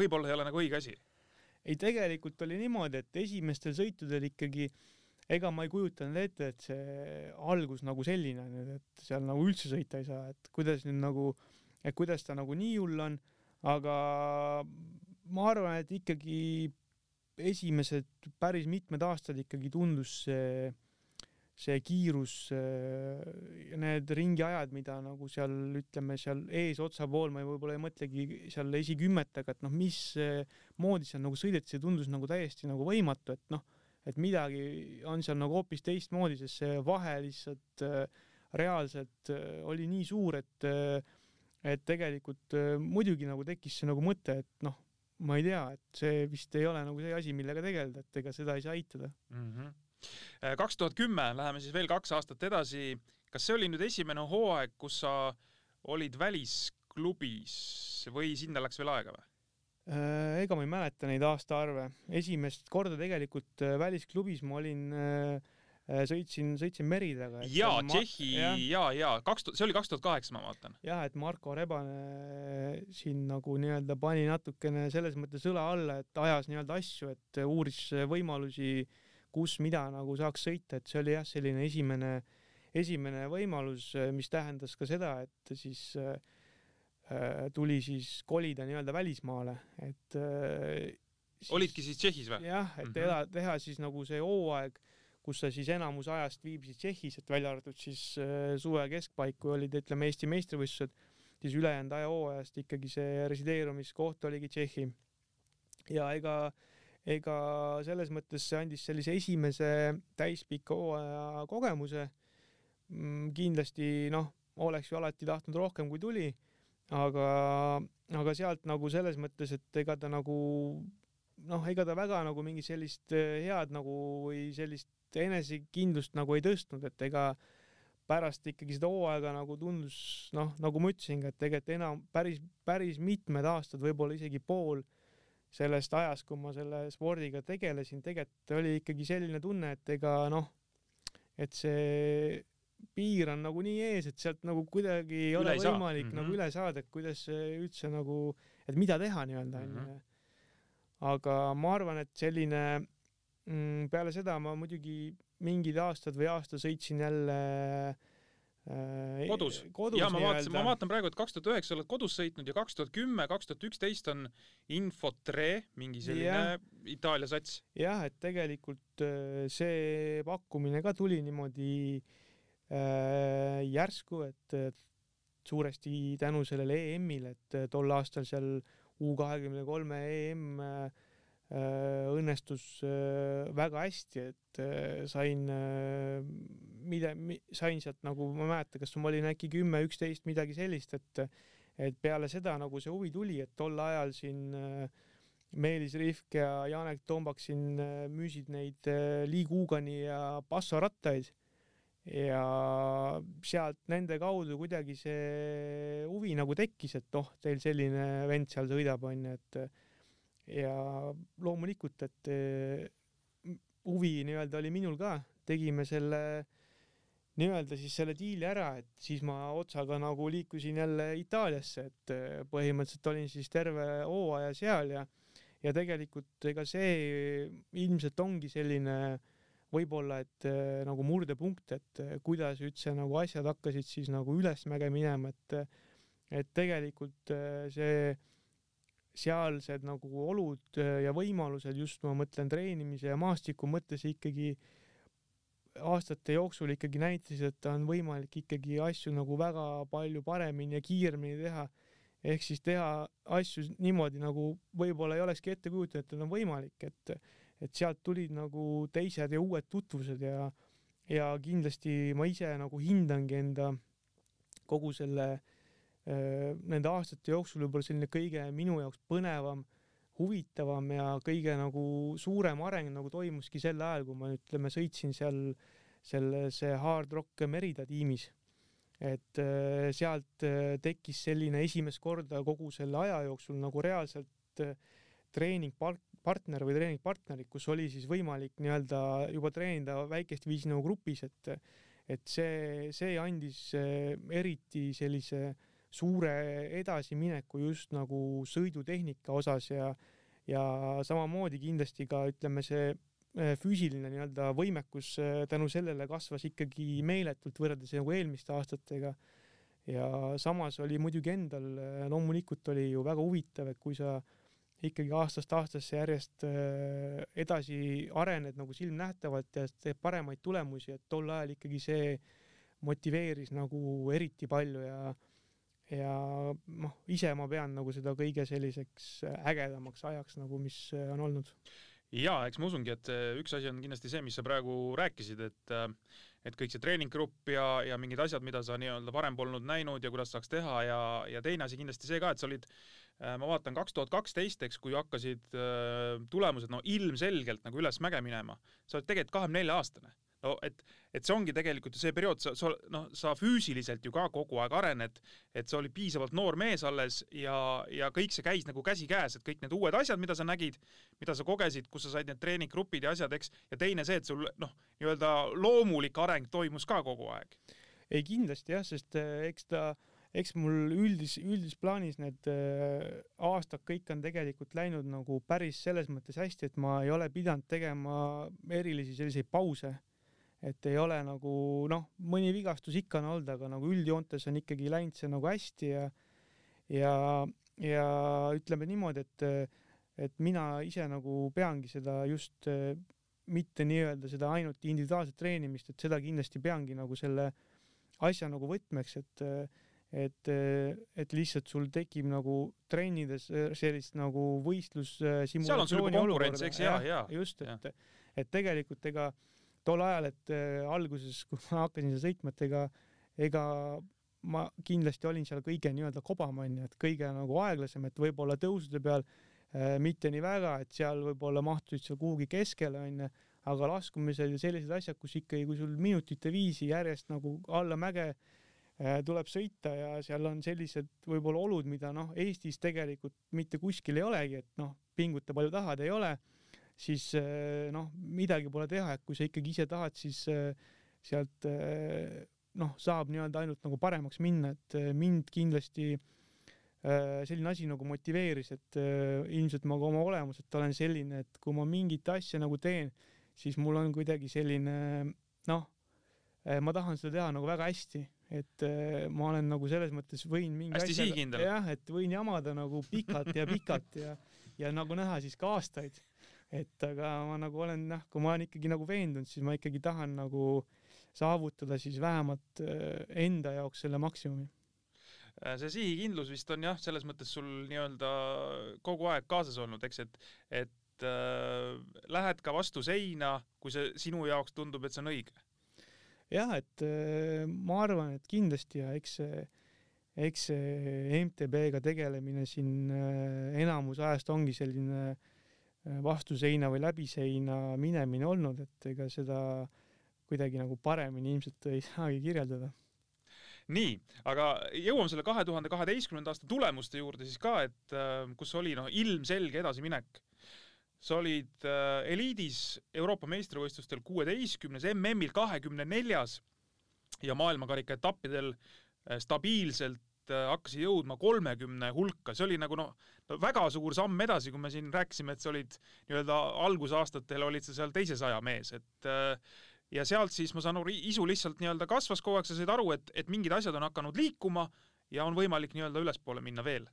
võib-olla ei ole nagu õige asi. ei, tegelikult oli niimoodi, et esimestel sõitudel ikkagi äh, ega ma ei kujutanud ette, et see algus nagu selline on, et seal nagu üldse sõita ei saa, et kuidas nüüd nagu, et kuidas ta nagu nii hull on, aga ma arvan, et ikkagi esimesed päris mitmed aastad ikkagi tundus see, see kiirus ja need ringiajad, mida nagu seal ütleme seal eesotsa pool, ma võib-olla ei mõtlegi seal esikümmetega, et noh, mis moodi seal nagu sõideti, see tundus nagu täiesti nagu võimatu, et noh et midagi on seal nagu hoopis teistmoodi, sest see vahe lihtsalt äh, reaalselt äh, oli nii suur, et äh, et tegelikult muidugi nagu tekkis see nagu mõte, et noh, ma ei tea, et see vist ei ole nagu see asi, millega tegeleda, et ega seda ei saa eitada. Mhm. kaks tuhat kümme, läheme siis veel kaks aastat edasi. kas see oli nüüd esimene hooaeg, kus sa olid välisklubis või sinna läks veel aega või? Äh, ega ma ei mäleta neid aastaarve. esimest korda tegelikult äh, välisklubis ma olin, äh, sõitsin, sõitsin Meridaga. jaa, Tšehhi ja, ja, ja kaks tuhat, see oli kaks tuhat kaheksa, ma vaatan. jah, et Marko Rebane siin nagu nii-öelda pani natukene selles mõttes õla alla, et ajas nii-öelda asju, et uuris võimalusi, kus mida nagu saaks sõita, et see oli jah, selline esimene, esimene võimalus, mis tähendas ka seda, et siis Äh, tuli siis kolida nii-öelda välismaale, et äh, siis, olidki siis Tšehhis või? jah, et mm -hmm. teha, teha siis nagu see hooaeg, kus sa siis enamus ajast viibisid Tšehhis, et välja arvatud siis äh, suve keskpaik, kui olid, ütleme, Eesti meistrivõistlused, siis ülejäänud aja hooajast ikkagi see resideerumiskoht oligi Tšehhi. ja ega, ega selles mõttes see andis sellise esimese täispika hooaja kogemuse. Mm, kindlasti noh, oleks ju alati tahtnud rohkem, kui tuli aga, aga sealt nagu selles mõttes, et ega ta nagu noh, ega ta väga nagu mingi sellist eh, head nagu või sellist enesekindlust nagu ei tõstnud, et ega pärast ikkagi seda hooaega nagu tundus noh, nagu ma ütlesin ka, et tegelikult enam päris, päris mitmed aastad, võib-olla isegi pool sellest ajast, kui ma selle spordiga tegelesin, tegelikult oli ikkagi selline tunne, et ega noh, et see piir on nagu nii ees, et sealt nagu kuidagi ei üle ole ei võimalik mm -hmm. nagu üle saada, et kuidas üldse nagu, et mida teha nii-öelda onju mm -hmm.. aga ma arvan, et selline mm, peale seda ma muidugi mingid aastad või aasta sõitsin jälle äh, kodus, kodus? ja ma vaatasin, ma vaatan praegu, et kaks tuhat üheksa oled kodus sõitnud ja kaks tuhat kümme, kaks tuhat üksteist on Infotre, mingi selline ja. Itaalia sats. jah, et tegelikult äh, see pakkumine ka tuli niimoodi äh, järsku, et suuresti tänu sellele EM-ile, et tol aastal seal U kahekümne kolme EM äh, Äh, õnnestus äh, väga hästi, et äh, sain, mida, sain sealt nagu, ma ei mäleta, kas ma olin äkki kümme, üksteist, midagi sellist, et et peale seda nagu see huvi tuli, et tol ajal siin Meelis Rihk ja Janek Tombak siin müüsid neid Lee Cugani ja Basso rattaid ja sealt nende kaudu kuidagi see huvi nagu tekkis, et noh, teil selline vend seal sõidab, onju, et ja loomulikult, et eh, huvi nii-öelda oli minul ka, tegime selle nii-öelda siis selle diili ära, et siis ma otsaga nagu liikusin jälle Itaaliasse, et eh, põhimõtteliselt olin siis terve hooaja seal ja ja tegelikult ega see ilmselt ongi selline võib-olla, et eh, nagu murdepunkt, et kuidas üldse nagu asjad hakkasid siis nagu ülesmäge minema, et et tegelikult see sealsed nagu olud äh, ja võimalused just ma mõtlen treenimise ja maastiku mõttes ikkagi aastate jooksul ikkagi näitasid, et on võimalik ikkagi asju nagu väga palju paremini ja kiiremini teha. ehk siis teha asju niimoodi, nagu võib-olla ei olekski ette kujutanud, et on võimalik, et, et sealt tulid nagu teised ja uued tutvused ja, ja kindlasti ma ise nagu hindangi enda kogu selle nende aastate jooksul võib-olla selline kõige minu jaoks põnevam, huvitavam ja kõige nagu suurem areng nagu toimuski sel ajal, kui ma ütleme, sõitsin seal selles Hard Rock Merida tiimis. et sealt tekkis selline esimest korda kogu selle aja jooksul nagu reaalselt treeningpartner või treeningpartnerid, kus oli siis võimalik nii-öelda juba treenida väikest viisi nagu grupis, et et see, see andis eriti sellise äh, suure edasimineku just nagu sõidutehnika osas ja ja samamoodi kindlasti ka ütleme, see äh, füüsiline nii-öelda võimekus äh, tänu sellele kasvas ikkagi meeletult võrreldes nagu eelmiste aastatega. ja samas oli muidugi endal äh, loomulikult oli ju väga huvitav, et kui sa ikkagi aastast aastasse järjest edasi arened nagu silmnähtavalt ja teed paremaid tulemusi, et tol ajal ikkagi see motiveeris nagu eriti palju ja ja noh, ise ma pean nagu seda kõige selliseks ägedamaks ajaks nagu, mis on olnud. ja eks ma usungi, et üks asi on kindlasti see, mis sa praegu rääkisid, et et kõik see treeninggrupp ja, ja mingid asjad, mida sa nii-öelda varem polnud näinud ja kuidas saaks teha ja, ja teine asi kindlasti see ka, et sa olid ma vaatan kaks tuhat kaksteist, eks, kui hakkasid tulemused no ilmselgelt nagu üles mäge minema, sa oled tegelikult kahekümne nelja aastane no et, et see ongi tegelikult ju see periood, sa, sa noh, sa füüsiliselt ju ka kogu aeg arened, et sa olid piisavalt noor mees alles ja, ja kõik see käis nagu käsikäes, et kõik need uued asjad, mida sa nägid, mida sa kogesid, kus sa said need treeninggrupid ja asjad, eks, ja teine see, et sul noh, nii-öelda loomulik areng toimus ka kogu aeg. ei kindlasti jah, sest eh, eks ta eks mul üldis, üldises plaanis need äh, aastad kõik on tegelikult läinud nagu päris selles mõttes hästi, et ma ei ole pidanud tegema erilisi selliseid pause. Äh, et ei ole nagu noh, mõni vigastus ikka on olnud, aga nagu üldjoontes on ikkagi läinud see nagu hästi ja ja, ja ütleme niimoodi, et et mina ise nagu peangi seda just mitte nii-öelda seda ainult individuaalset treenimist, et seda kindlasti peangi nagu selle asja nagu võtmeks, et et, et lihtsalt sul tekib nagu trennides sellist nagu võistlus simulatsiooni olukorda. ja, ja, just, et, et tegelikult ega äh, tol ajal, et äh, alguses, kui ma hakkasin seal sõitma, et ega, ega ma kindlasti olin seal kõige nii-öelda kobam onju, et kõige nagu aeglasem, et võib-olla tõusude peal äh, mitte nii väga, et seal võib-olla mahtusid seal kuhugi keskele onju, aga laskumisel ja sellised asjad, kus ikkagi, kui sul minutite viisi järjest nagu alla mäge äh, tuleb sõita ja seal on sellised võib-olla olud, mida noh, Eestis tegelikult mitte kuskil ei olegi, et noh, pinguta palju tahad, ei ole siis eh, noh, midagi pole teha, et kui sa ikkagi ise tahad, siis eh, sealt noh, saab nii-öelda ainult nagu paremaks minna, et mind kindlasti selline asi nagu motiveeris, et ilmselt ma ka oma olemuselt olen selline, et kui ma mingit asja nagu teen, siis mul on kuidagi selline noh, ma tahan seda teha nagu väga hästi, et ma olen nagu selles mõttes võin mingi hästi sihikindel. jah, et võin jamada nagu pikalt ja pikalt ja, ja nagu näha siis ka aastaid. et aga ma nagu olen noh, kui ma olen ikkagi nagu veendunud, siis ma ikkagi tahan nagu saavutada siis vähemalt enda jaoks selle maksimumi Äh, see sihikindlus vist on jah, selles mõttes sul nii-öelda kogu aeg kaasas olnud, eks, et, et äh, lähed ka vastu seina, kui see sinu jaoks tundub, et see on õige. Jah, et äh, ma arvan, et kindlasti ja eks see, eks see MTB-ga tegelemine siin äh, enamus ajast ongi selline äh, vastu seina või läbi seina minemine olnud, et ega seda kuidagi nagu paremini ilmselt ei saagi kirjeldada nii, aga jõuame selle kahe tuhande kaheteistkümnenda aasta tulemuste juurde siis ka, et kus oli noh, ilmselge edasiminek. Sa olid äh, eliidis Euroopa meistrivõistlustel kuueteistkümnes, MM-il kahekümne neljas ja maailmakarika etappidel äh, stabiilselt äh, hakkasid jõudma kolmekümne hulka, see oli nagu noh no, väga suur samm edasi, kui me siin rääkisime, et sa olid nii-öelda algusaastatel olid sa seal teise saja mees, et äh, ja sealt siis ma saan aru, isu lihtsalt nii-öelda kasvas kogu aeg, sa said aru, et, et mingid asjad on hakanud liikuma ja on võimalik nii-öelda ülespoole minna veel.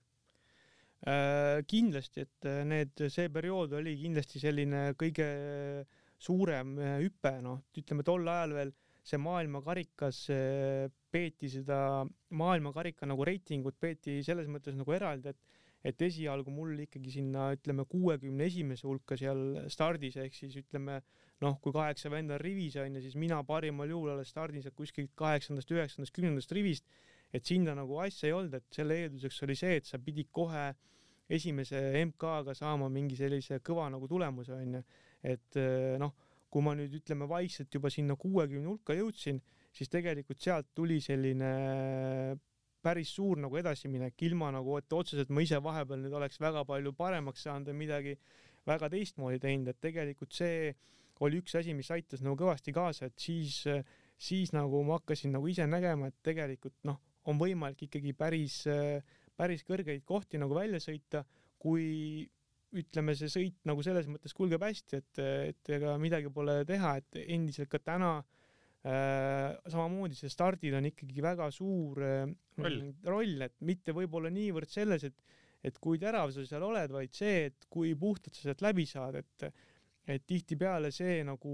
Kindlasti, et äh, need, see periood oli kindlasti selline kõige suurem äh, hüpe, noh, ütleme tol ajal veel see maailmakarikas äh, peeti seda maailmakarika nagu reitingut peeti selles mõttes nagu eraldi, et et esialgu mul ikkagi sinna ütleme kuuekümne esimese hulka seal stardis ehk siis ütleme noh, kui kaheksa venda on rivis onju, siis mina parimal juhul alles stardin sealt kuskilt kaheksandast, üheksandast, kümnendast rivist. Et sinna nagu asja ei olnud, et selle eelduseks oli see, et sa pidid kohe esimese MK-ga saama mingi sellise kõva nagu tulemuse onju. et eh, noh, kui ma nüüd ütleme vaikselt juba sinna kuuekümne hulka jõudsin, siis tegelikult sealt tuli selline päris suur nagu edasiminek, ilma nagu, et otseselt ma ise vahepeal nüüd oleks väga palju paremaks saanud või midagi väga teistmoodi teinud, et tegelikult see oli üks asi, mis aitas nagu kõvasti kaasa, et siis, siis nagu ma hakkasin nagu ise nägema, et tegelikult noh, on võimalik ikkagi päris, päris kõrgeid kohti nagu välja sõita, kui ütleme, see sõit nagu selles mõttes kulgeb hästi, et, et ega midagi pole teha, et endiselt ka täna äh, samamoodi see stardil on ikkagi väga suur äh, roll, roll, et mitte võib-olla niivõrd selles, et et kui terav sa seal oled, vaid see, et kui puhtalt sa sealt läbi saad, et et tihtipeale see nagu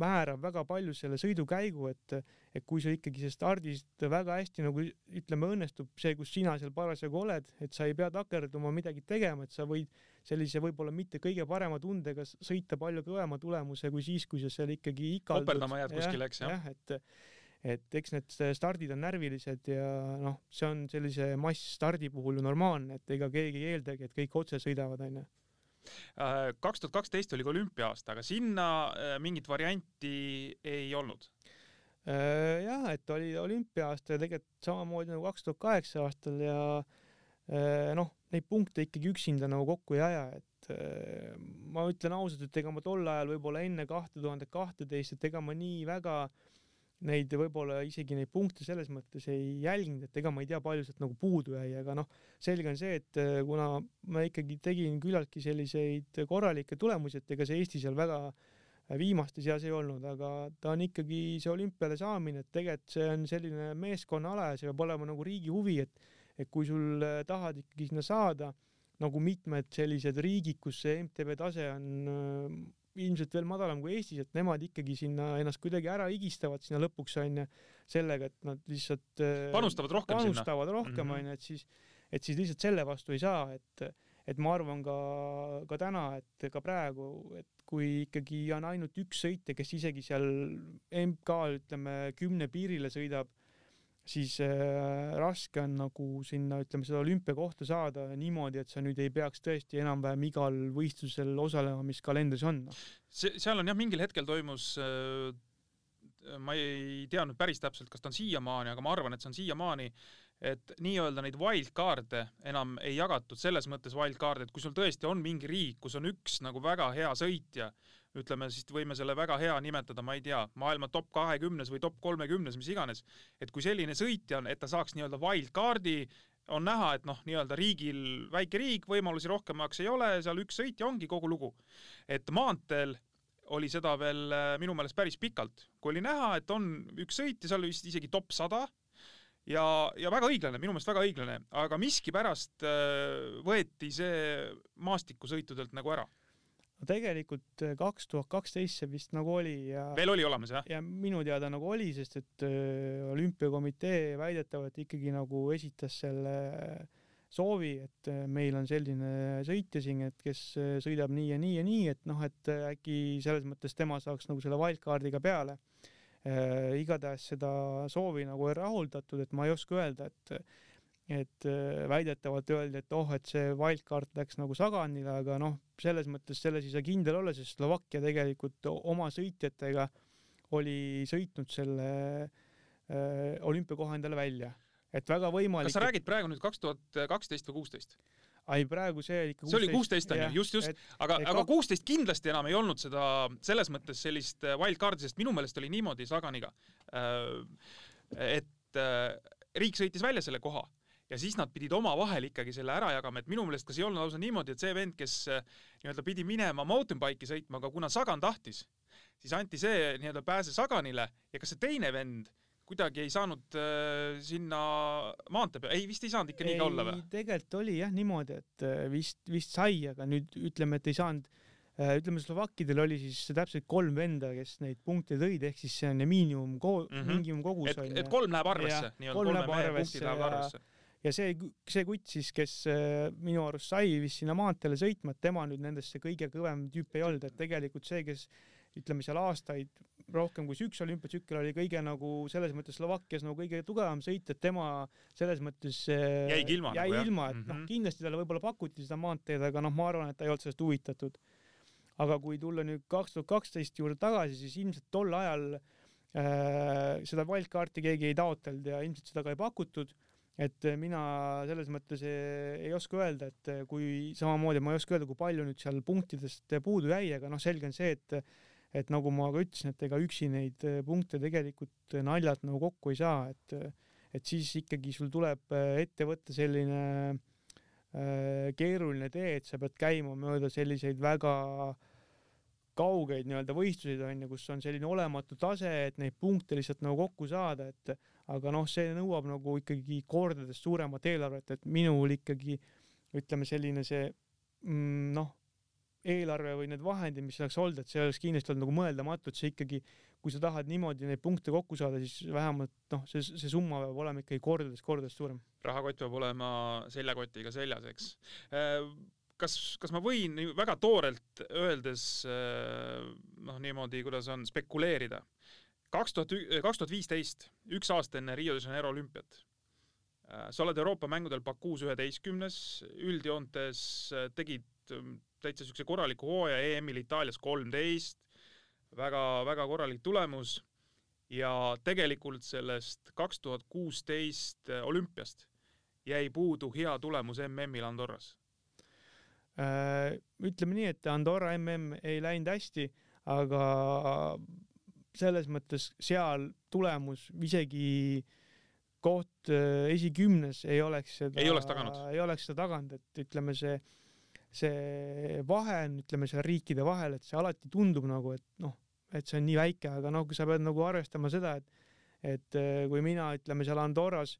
määrab väga palju selle sõidukäigu, et, et kui sa ikkagi see stardist väga hästi nagu ütleme, õnnestub see, kus sina seal parasjagu oled, et sa ei pea takerduma midagi tegema, et sa võid sellise võib-olla mitte kõige parema tundega sõita palju kõvema tulemuse kui siis, kui sa seal ikkagi ikaldud. opeldama jääd kuskile, eks jah? jah, et et eks need stardid on närvilised ja noh, see on sellise massstardi puhul ju normaalne, et ega keegi ei eeldagi, et kõik otse sõidavad, onju kaks tuhat kaksteist oli ka olümpia-aasta, aga sinna äh, mingit varianti ei olnud? Äh, jah, et oli olümpia-aasta ja tegelikult samamoodi nagu kaks tuhat kaheksa aastal ja noh, neid punkte ikkagi üksinda nagu kokku ei aja, et ma ütlen ausalt, et ega ma tol ajal võib-olla enne kahte tuhandet kahteteist, et ega ma nii väga äh, neid võib-olla isegi neid punkte selles mõttes ei jälginud, et ega ma ei tea, palju sealt nagu puudu jäi, aga noh, selge on see, et äh, kuna ma ikkagi tegin küllaltki selliseid korralikke tulemusi, et ega see Eesti seal väga äh, viimaste seas ei olnud, aga ta on ikkagi see olümpiale saamine, et tegelikult see on selline meeskonnaala ja see peab olema nagu riigi huvi, et et kui sul äh, tahad ikkagi sinna saada, nagu mitmed sellised riigid, kus see MTB tase on ilmselt veel madalam kui Eestis, et nemad ikkagi sinna ennast kuidagi ära higistavad sinna lõpuks onju, sellega, et nad lihtsalt äh, panustavad rohkem panustavad sinna. rohkem mhm. onju mm -hmm., et siis, et siis lihtsalt selle vastu ei saa, et, et ma arvan ka, ka täna, et ka praegu, et kui ikkagi on ainult üks sõitja, kes isegi seal MK ütleme kümne piirile sõidab siis äh, raske on nagu sinna, ütleme, seda olümpiakohta saada niimoodi, et sa nüüd ei peaks tõesti enam-vähem igal võistlusel osalema, mis kalendris on. Noh. see, seal on jah, mingil hetkel toimus äh, ma ei tea nüüd päris täpselt, kas ta on siiamaani, aga ma arvan, et see on siiamaani, et nii-öelda neid wildcard'e enam ei jagatud selles mõttes wildcard'e, et kui sul tõesti on mingi riik, kus on üks nagu väga hea sõitja, ütleme siis võime selle väga hea nimetada, ma ei tea, maailma top kahekümnes või top kolmekümnes, mis iganes, et kui selline sõitja on, et ta saaks nii-öelda wildcard'i, on näha, et noh, nii-öelda riigil, väike riik, võimalusi rohkemaks ei ole, seal üks sõitja ongi kogu lugu. et maanteel oli seda veel äh, minu meelest päris pikalt, kui oli näha, et on üks sõit ja seal vist isegi top sada ja, ja väga õiglane, minu meelest väga õiglane, aga miskipärast äh, võeti see maastikusõitudelt nagu ära. no tegelikult äh, kaks tuhat kaksteist see vist nagu oli ja veel oli olemas jah? ja minu teada nagu oli, sest et äh, olümpiakomitee väidetavalt ikkagi nagu esitas selle soovi, et meil on selline sõitja siin, et kes sõidab nii ja nii ja nii, et noh, et äkki selles mõttes tema saaks nagu selle wildcard'iga peale. Igatahes seda soovi nagu ei rahuldatud, et ma ei oska öelda, et et väidetavalt öeldi, et oh, et see wildcard läks nagu Saganile, aga noh, selles mõttes selles ei saa kindel olla, sest Slovakkia tegelikult oma sõitjatega oli sõitnud selle äh, olümpiakoha endale välja et väga võimalik. kas sa räägid praegu nüüd kaks tuhat kaksteist või kuusteist? Ei, praegu see ikka see oli kuusteist. onju, just, just, aga, aga kuusteist kindlasti enam ei olnud seda selles mõttes sellist äh, wildcard'i, sest minu meelest oli niimoodi Saganiga, äh, et äh, riik sõitis välja selle koha ja siis nad pidid omavahel ikkagi selle ära jagama, et minu meelest kas ei olnud lausa niimoodi, et see vend, kes nii-öelda pidi minema mountain bike'i sõitma, aga kuna Sagan tahtis, siis anti see nii-öelda pääse Saganile ja kas see teine vend kuidagi ei saanud äh, sinna maantee peale, ei vist ei saanud ikka nii ka olla või? tegelikult oli jah niimoodi, et äh, vist, vist sai, aga nüüd ütleme, et ei saanud äh,, ütleme Slovakkidel oli siis täpselt kolm venda, kes neid punkte tõid, ehk siis see on miinimum ko- mm, -hmm. miinimumkogus on. et kolm läheb arvesse, nii-öelda kolme mehe punktid lähevad arvesse ja see, see kutt siis, kes minu arust sai vist sinna maanteele sõitma, et tema nüüd nendest see kõige kõvem tüüp ei olnud, et tegelikult see, kes ütleme seal aastaid rohkem kui üks olümpiatsükkel oli kõige nagu selles mõttes Slovakkias nagu kõige tugevam sõit, et tema selles mõttes äh, jäigi ilma, jäi nagu, ilma, et mm -hmm. noh, mhm. kindlasti talle võib-olla pakuti seda maanteed, aga noh, ma arvan, et ta ei olnud sellest huvitatud. aga kui tulla nüüd kaks tuhat kaksteist juurde tagasi, siis ilmselt tol ajal äh, seda wildcard'i keegi ei taotlenud ja ilmselt seda ka ei pakutud et mina selles mõttes ei, ei oska öelda, et kui samamoodi ma ei oska öelda, kui palju nüüd seal punktidest puudu jäi, aga noh, selge on see, et et nagu ma ka ütlesin, et ega üksi neid äh, punkte tegelikult äh, naljalt nagu kokku ei saa, et äh, et siis ikkagi sul tuleb ette võtta selline äh, keeruline tee, et sa pead käima mööda selliseid väga kaugeid nii-öelda võistluseid onju, kus on selline olematu tase, et neid punkte lihtsalt nagu kokku saada, et aga noh, see nõuab nagu ikkagi kordades suuremat eelarvet, et minul ikkagi ütleme, selline see mm, noh, eelarve või need vahendid, mis oleks olnud, et see oleks kindlasti olnud nagu mõeldamatu, et see ikkagi, kui sa tahad niimoodi neid punkte kokku saada, siis vähemalt noh, see, see summa peab olema ikkagi kordades, kordades suurem. rahakott peab olema seljakotiga seljas, eks. Äh, kas, kas ma võin väga toorelt öeldes äh, noh, niimoodi, kuidas on, spekuleerida? kaks tuhat, kaks tuhat viisteist, üks aasta enne Rio de Janeiro olümpiat äh, sa oled Euroopa mängudel Bakuus üheteistkümnes, üldjoontes tegid täitsa siukse korraliku hooaja EM-il Itaalias kolmteist, väga-väga korralik tulemus. Ja tegelikult sellest kaks tuhat kuusteist olümpiast jäi puudu hea tulemus MM-il Andorras. Äh,. ütleme nii, et Andorra MM ei läinud hästi, aga selles mõttes seal tulemus isegi koht äh, esikümnes ei oleks seda, ei oleks taganud, ei oleks seda taganud, et ütleme, see see vahe on, ütleme seal riikide vahel, et see alati tundub nagu, et noh, et see on nii väike, aga noh, sa pead nagu arvestama seda, et et äh, kui mina, ütleme seal Andorras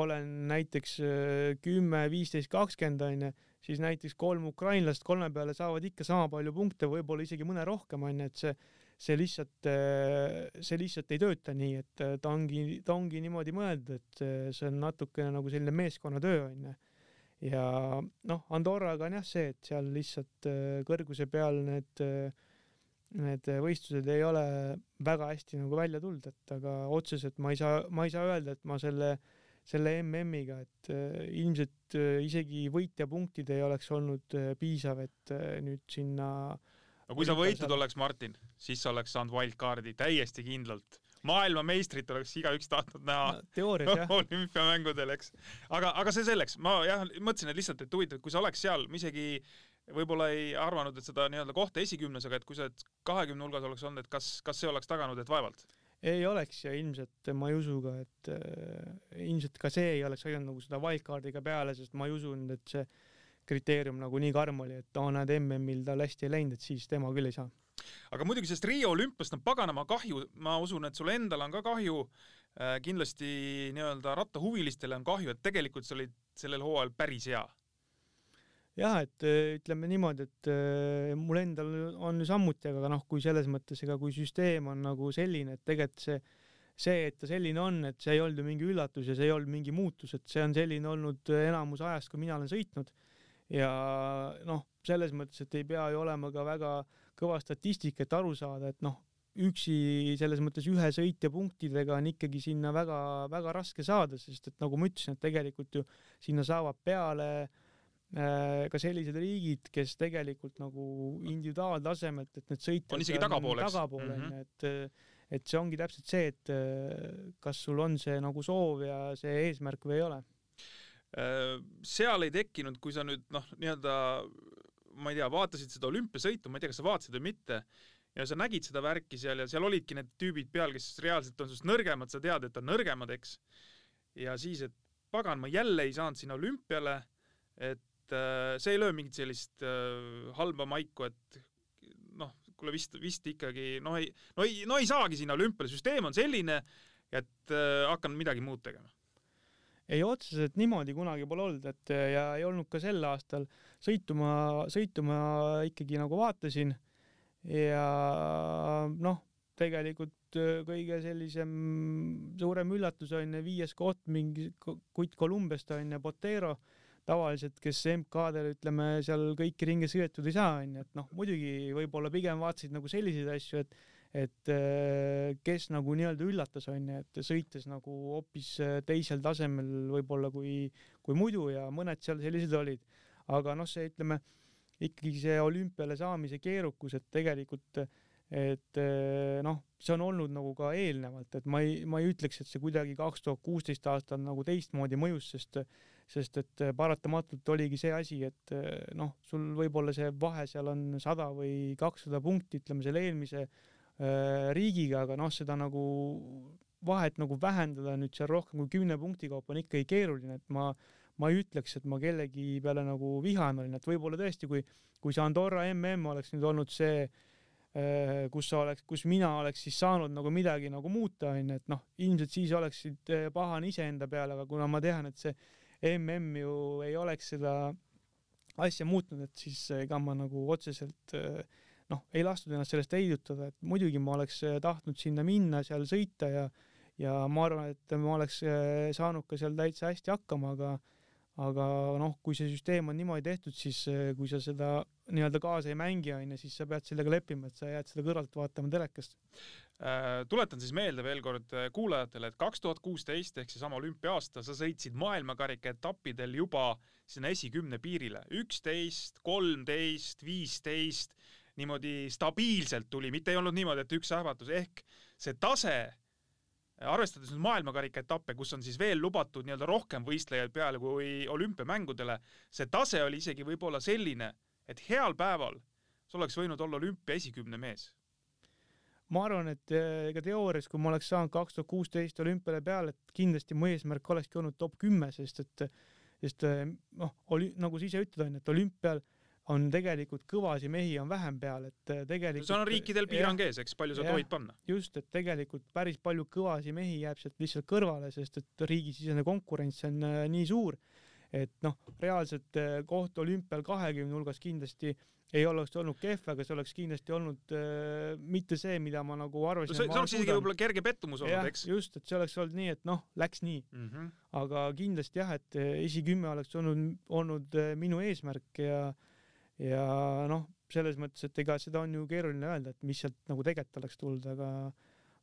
olen näiteks äh, kümme, viisteist, kakskümmend onju, siis näiteks kolm ukrainlast kolme peale saavad ikka sama palju punkte, võib-olla isegi mõne rohkem onju, et see see lihtsalt, äh, see lihtsalt ei tööta nii, et ta ongi, ta ongi niimoodi mõeldud, et see on natukene nagu selline meeskonnatöö onju ja noh, Andorraga on jah see, et seal lihtsalt äh, kõrguse peal need, äh, need võistlused ei ole väga hästi nagu välja tulnud, et aga otseselt ma ei saa, ma ei saa öelda, et ma selle, selle MM-iga, et äh, ilmselt isegi võitjapunktid ei oleks olnud piisav, et nüüd sinna no kui sa võitnud oleks, Martin, siis sa oleks saanud wildcard'i täiesti kindlalt maailmameistrit oleks igaüks tahtnud näha no, teoorias jah olümpiamängudel, eks. aga, aga see selleks, ma jah mõtlesin, et lihtsalt, et huvitav, kui sa oleks seal, ma isegi võib-olla ei arvanud, et seda nii-öelda kohta esikümnes, aga et kui sa kahekümne hulgas oleks olnud, et kas, kas see oleks taganud, et vaevalt? ei oleks ja ilmselt ma ei usu ka, et äh, ilmselt ka see ei oleks aidanud nagu seda wildcard'iga peale, sest ma ei usunud, et see kriteerium nagu nii karm oli, et aa, näed, MM-il tal hästi ei läinud, et siis tema küll ei saa aga muidugi sellest Riio olümpiast on paganama kahju, ma usun, et sul endal on ka kahju äh,, kindlasti nii-öelda rattahuvilistele on kahju, et tegelikult sa olid sellel hooajal päris hea. jah, et äh, ütleme niimoodi, et äh, mul endal on ju samuti, aga noh, kui selles mõttes, ega kui süsteem on nagu selline, et tegelikult see see, et ta selline on, et see ei olnud ju mingi üllatus ja see ei olnud mingi muutus, et see on selline olnud enamus ajast, kui mina olen sõitnud. ja noh, selles mõttes, et ei pea ju olema ka väga kõva statistika, et aru saada, et noh, üksi selles mõttes ühe sõitja punktidega on ikkagi sinna väga-väga raske saada, sest et nagu ma ütlesin, et tegelikult ju sinna saavad peale äh, ka sellised riigid, kes tegelikult nagu individuaaltasemelt, et need sõitjad on isegi tagapool, eks? tagapool onju mm -hmm., et et see ongi täpselt see, et kas sul on see nagu soov ja see eesmärk või ei ole. Äh, seal ei tekkinud, kui sa nüüd noh, nii-öelda ma ei tea, vaatasid seda olümpiasõitu, ma ei tea, kas sa vaatasid või mitte, ja sa nägid seda värki seal ja seal olidki need tüübid peal, kes reaalselt on sinust nõrgemad, sa tead, et on nõrgemad, eks. ja siis, et pagan, ma jälle ei saanud sinna olümpiale, et äh, see ei löö mingit sellist äh, halba maiku, et kuule vist, vist ikkagi noh, ei, no ei, no ei saagi sinna olümpiale, süsteem on selline, et äh, hakkan midagi muud tegema. Ei, otseselt niimoodi kunagi pole olnud, et ja ei olnud ka sel aastal. sõitu ma, sõitu ma ikkagi nagu vaatasin ja noh, tegelikult äh, kõige sellisem suurem üllatus on viies koht mingi kutt Kolumbiast on ju, Botero tavaliselt, kes MK-del ütleme seal kõiki ringe sõidetud ei saa, onju, et noh, muidugi võib-olla pigem vaatasid nagu selliseid asju, et et äh, kes nagu nii-öelda üllatas, onju, et sõites nagu hoopis äh, teisel tasemel võib-olla kui, kui muidu ja mõned seal sellised olid. aga noh, see ütleme ikkagi see olümpiale saamise keerukus, et tegelikult et äh, noh, see on olnud nagu ka eelnevalt, et ma ei, ma ei ütleks, et see kuidagi kaks tuhat kuusteist aastal nagu teistmoodi mõjus, sest sest et paratamatult oligi see asi, et noh, sul võib-olla see vahe seal on sada või kakssada punkti, ütleme selle eelmise äh, riigiga, aga noh, seda nagu vahet nagu vähendada nüüd seal rohkem kui kümne punkti kaupa on ikkagi keeruline, et ma ma ei ütleks, et ma kellegi peale nagu vihane olin, et võib-olla tõesti, kui, kui see Andorra mm oleks nüüd olnud see, kus sa oleks, kus mina oleks siis saanud nagu midagi nagu muuta, onju, et noh, ilmselt siis oleksid pahane iseenda peale, aga kuna ma tean, et see mm ju ei oleks seda asja muutnud, et siis ega ma nagu otseselt noh, ei lastud ennast sellest heidutada, et muidugi ma oleks tahtnud sinna minna, seal sõita ja ja ma arvan, et ma oleks saanud ka seal täitsa hästi hakkama, aga aga noh, kui see süsteem on niimoodi tehtud, siis kui sa seda nii-öelda kaasa ei mängi, onju, siis sa pead sellega leppima, et sa jääd seda kõrvalt vaatama telekast. Äh, tuletan siis meelde veel kord kuulajatele, et kaks tuhat kuusteist ehk seesama olümpiaasta, sa sõitsid maailmakarika etappidel juba sinna esikümne piirile, üksteist, kolmteist, viisteist, niimoodi stabiilselt tuli, mitte ei olnud niimoodi, et üks ähvatus, ehk see tase, arvestades nüüd maailmakarika etappe, kus on siis veel lubatud nii-öelda rohkem võistlejaid peale kui olümpiamängudele, see tase oli isegi võib-olla selline, et heal päeval sa oleks võinud olla olümpia esikümne mees. Ma arvan, et eh, ega teoorias, kui ma oleks saanud kaks tuhat kuusteist olümpiale peale, et kindlasti mu eesmärk olekski olnud top kümme, sest et, sest eh, noh, oli nagu sa ise ütled, onju, et olümpial on tegelikult kõvasi mehi on vähem peal, et eh, tegelikult. seal on riikidel piirang ees, eks, palju sa tohid panna. just, et tegelikult päris palju kõvasi mehi jääb sealt lihtsalt kõrvale, sest et riigisisene konkurents on nii suur, et noh, reaalselt koht olümpial kahekümne hulgas kindlasti ei oleks olnud kehv, aga see oleks kindlasti olnud äh, mitte see, mida ma nagu arvasin. see, see oleks isegi võib-olla kerge pettumus olnud, eks? just, et see oleks olnud nii, et noh, läks nii mm. -hmm. aga kindlasti jah, et äh, esikümme oleks olnud, olnud äh, minu eesmärk ja, ja noh, selles mõttes, et ega seda on ju keeruline öelda, et mis sealt nagu tegelikult oleks tulnud, aga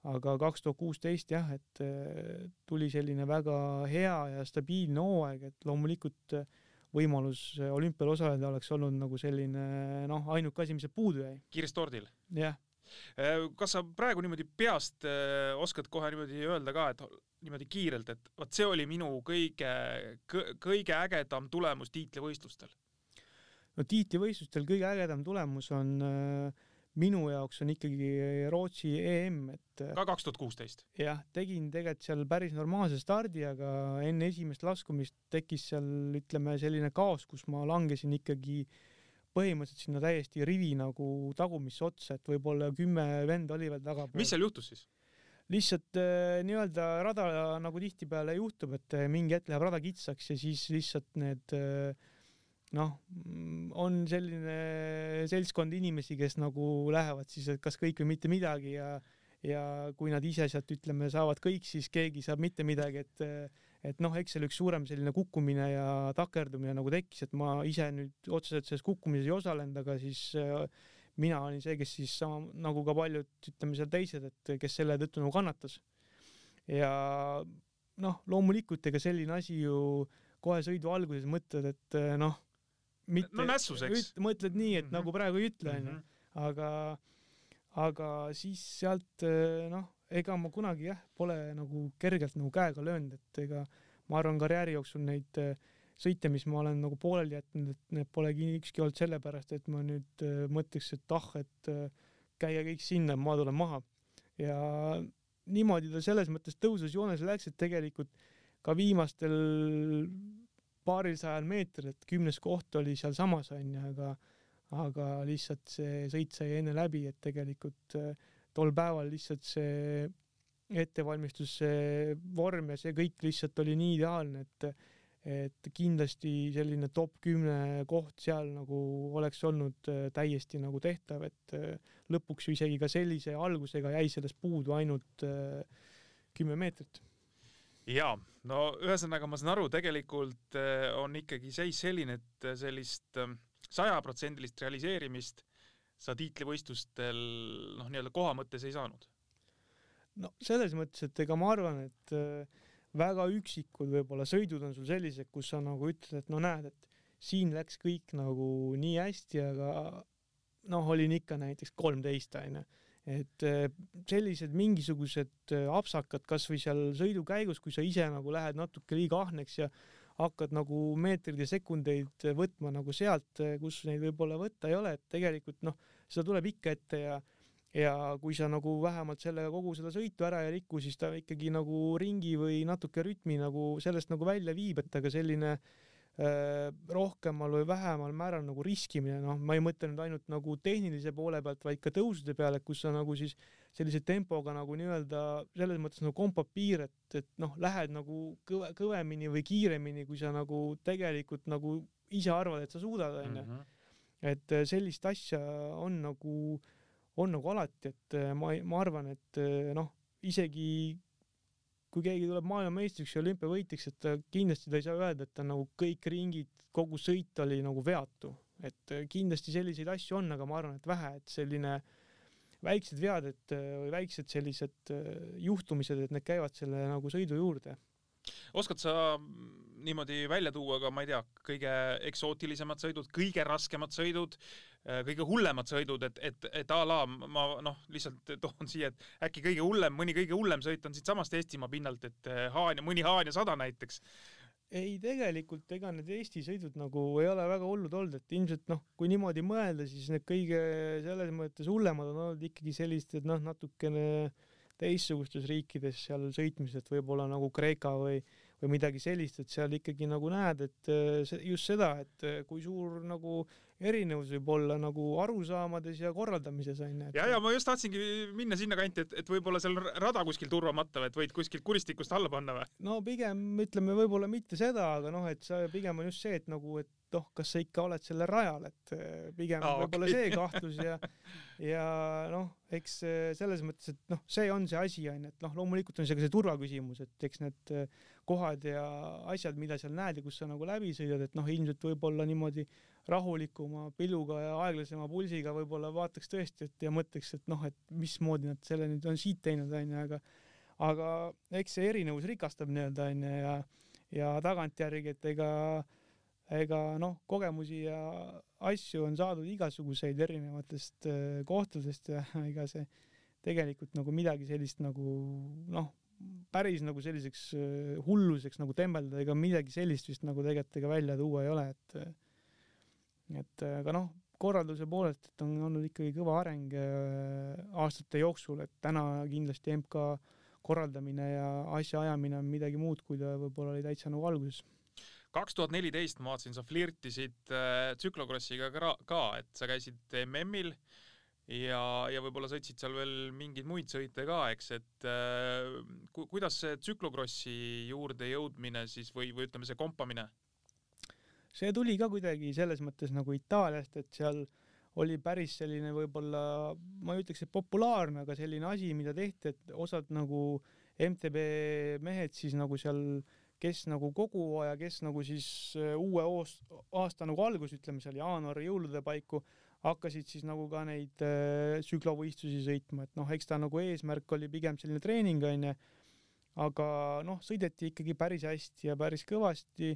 aga kaks tuhat kuusteist jah, et äh, tuli selline väga hea ja stabiilne hooaeg, et loomulikult äh, võimalus olümpial osaleda oleks olnud nagu selline noh, ainuke asi, mis sealt puudu jäi. kirstordil? jah. Äh, kas sa praegu niimoodi peast äh, oskad kohe niimoodi öelda ka, et niimoodi kiirelt, et vot see oli minu kõige, kõige ägedam tulemus tiitlivõistlustel? No tiitlivõistlustel kõige ägedam tulemus on äh, minu jaoks on ikkagi Rootsi EM, et ka kaks tuhat kuusteist? jah, tegin tegelikult seal päris normaalse stardi, aga enne esimest laskumist tekkis seal ütleme selline kaos, kus ma langesin ikkagi põhimõtteliselt sinna täiesti rivi nagu tagumisse otsa, et võib-olla kümme venda oli veel tagapool. mis seal juhtus siis? lihtsalt äh, nii-öelda rada nagu tihtipeale juhtub, et äh, mingi hetk läheb rada kitsaks ja siis lihtsalt need äh, noh, on selline seltskond inimesi, kes nagu lähevad siis, et kas kõik või mitte midagi ja ja kui nad ise sealt ütleme, saavad kõik, siis keegi saab mitte midagi, et et noh, eks seal üks suurem selline kukkumine ja takerdumine nagu tekkis, et ma ise nüüd otseselt selles kukkumises ei osalenud, aga siis äh, mina olin see, kes siis sama nagu ka paljud, ütleme seal teised, et kes selle tõttu nagu kannatas. ja noh, loomulikult ega selline asi ju kohe sõidu alguses mõtled, et äh, noh, mitte no nässus, eks. mõtled nii, et mm -hmm. nagu praegu ei ütle, onju, mhm. aga aga siis sealt äh, noh, ega ma kunagi jah, pole nagu kergelt nagu käega löönud, et ega ma arvan karjääri jooksul neid äh, sõite, mis ma olen nagu pooleli jätnud, et need polegi ükski olnud sellepärast, et ma nüüd äh, mõtleks, et ah, et käia kõik sinna, ma tulen maha. ja niimoodi ta selles mõttes tõusus joones läks, et tegelikult ka viimastel paaril sajal meetril, et kümnes koht oli sealsamas onju, aga aga lihtsalt see sõit sai enne läbi, et tegelikult äh, tol päeval lihtsalt see ettevalmistus, see vorm ja see kõik lihtsalt oli nii ideaalne, et et kindlasti selline top kümne koht seal nagu oleks olnud äh, täiesti nagu tehtav, et äh, lõpuks ju isegi ka sellise algusega jäi sellest puudu ainult kümme meetrit. Jaa, no ühesõnaga ma saan aru, tegelikult on ikkagi seis selline, et sellist sajaprotsendilist realiseerimist sa tiitlivõistlustel noh, nii-öelda koha mõttes ei saanud? no selles mõttes, et ega ma arvan, et väga üksikud võib-olla sõidud on sul sellised, kus sa nagu ütled, et no näed, et siin läks kõik nagu nii hästi, aga noh, olin ikka näiteks kolmteist onju, et äh, sellised mingisugused äh, apsakad kasvõi seal sõidu käigus, kui sa ise nagu lähed natuke liiga ahneks ja hakkad nagu meetreid ja sekundeid võtma nagu sealt, kus neid võib-olla võtta ei ole, et tegelikult noh, seda tuleb ikka ette ja ja kui sa nagu vähemalt sellega kogu seda sõitu ära ei riku, siis ta ikkagi nagu ringi või natuke rütmi nagu sellest nagu välja viib, et aga selline äh, rohkemal või vähemal määral nagu riskimine, noh, ma ei mõtle nüüd ainult nagu tehnilise poole pealt, vaid ka tõusude peale, kus sa nagu siis sellise tempoga nagu nii-öelda selles mõttes nagu kompab piir, et, et noh, lähed nagu kõve, kõvemini või kiiremini, kui sa nagu tegelikult nagu ise arvad, et sa suudad, onju. Mhm. et äh, sellist asja on nagu, on nagu alati, et äh, ma, ma arvan, et äh, noh, isegi kui keegi tuleb maailmameistriks ja olümpiavõitjaks, et ta kindlasti ta ei saa öelda, et ta nagu kõik ringid, kogu sõit oli nagu veatu, et kindlasti selliseid asju on, aga ma arvan, et vähe, et selline äh, väiksed vead, et või väiksed sellised äh, juhtumised, et need käivad selle nagu sõidu juurde. oskad sa niimoodi välja tuua ka, ma ei tea, kõige eksootilisemad sõidud, kõige raskemad sõidud, äh, kõige hullemad sõidud, et, et, et a la ma noh, lihtsalt toon siia, et äkki kõige hullem, mõni kõige hullem sõit on siitsamast Eestimaa pinnalt, et äh, Haanja, mõni Haanja sada näiteks. Ei, tegelikult ega need Eesti sõidud nagu ei ole väga hullud olnud, et ilmselt noh, kui niimoodi mõelda, siis need kõige selles mõttes hullemad on olnud ikkagi sellised, noh, natukene teistsugustes riikides seal sõitmised, võib-olla nagu Kreeka või või midagi sellist, et seal ikkagi nagu näed, et just seda, et kui suur nagu erinevus võib olla nagu arusaamades ja korraldamises onju et.... ja, ja ma just tahtsingi minna sinnakanti, et, et võib-olla seal rada kuskil turvamata või et võid kuskilt kuristikust alla panna või? no pigem ütleme võib-olla mitte seda, aga noh, et sa pigem on just see, et nagu, et noh, kas sa ikka oled sellel rajal, et eh, pigem ah, võib-olla okay. see kahtlus ja ja noh, eks eh, selles mõttes, et noh, see on see asi onju, et noh, loomulikult on see ka see turvaküsimus, et eks need eh, kohad ja asjad, mida seal näed ja kus sa nagu läbi sõidad, et noh, ilmselt võib-olla niimoodi rahulikuma pilluga ja aeglasema pulsiga võib-olla vaataks tõesti, et ja mõtleks, et noh, et mismoodi nad selle nüüd on siit teinud, onju, aga aga eks see erinevus rikastab nii-öelda onju ja ja tagantjärgi, et ega ega noh, kogemusi ja asju on saadud igasuguseid erinevatest äh, kohtadest ja ega see tegelikult nagu midagi sellist nagu noh, päris nagu selliseks äh, hulluseks nagu tembeldada, ega midagi sellist vist nagu tegelikult ega välja tuua ei ole, et et aga noh, korralduse poolelt, et on olnud ikkagi kõva areng äh, aastate jooksul, et täna kindlasti MK korraldamine ja asjaajamine on midagi muud, kui ta võib-olla oli täitsa nagu alguses kaks tuhat neliteist ma vaatasin, sa flirtisid äh, tsüklokrossiga ka, ka, et sa käisid MM-il ja, ja võib-olla sõitsid seal veel mingeid muid sõite ka, eks, et äh, ku, kuidas see tsüklokrossi juurde jõudmine siis või, või ütleme, see kompamine? see tuli ka kuidagi selles mõttes nagu Itaaliast, et seal oli päris selline võib-olla, ma ei ütleks, et populaarne, aga selline asi, mida tehti, et osad nagu MTB mehed siis nagu seal kes nagu kogu hooaja, kes nagu siis äh, uue aasta nagu algus, ütleme seal jaanuari jõulude paiku hakkasid siis nagu ka neid äh, tsüklovõistlusi sõitma, et noh, eks ta nagu eesmärk oli pigem selline treening onju, aga noh, sõideti ikkagi päris hästi ja päris kõvasti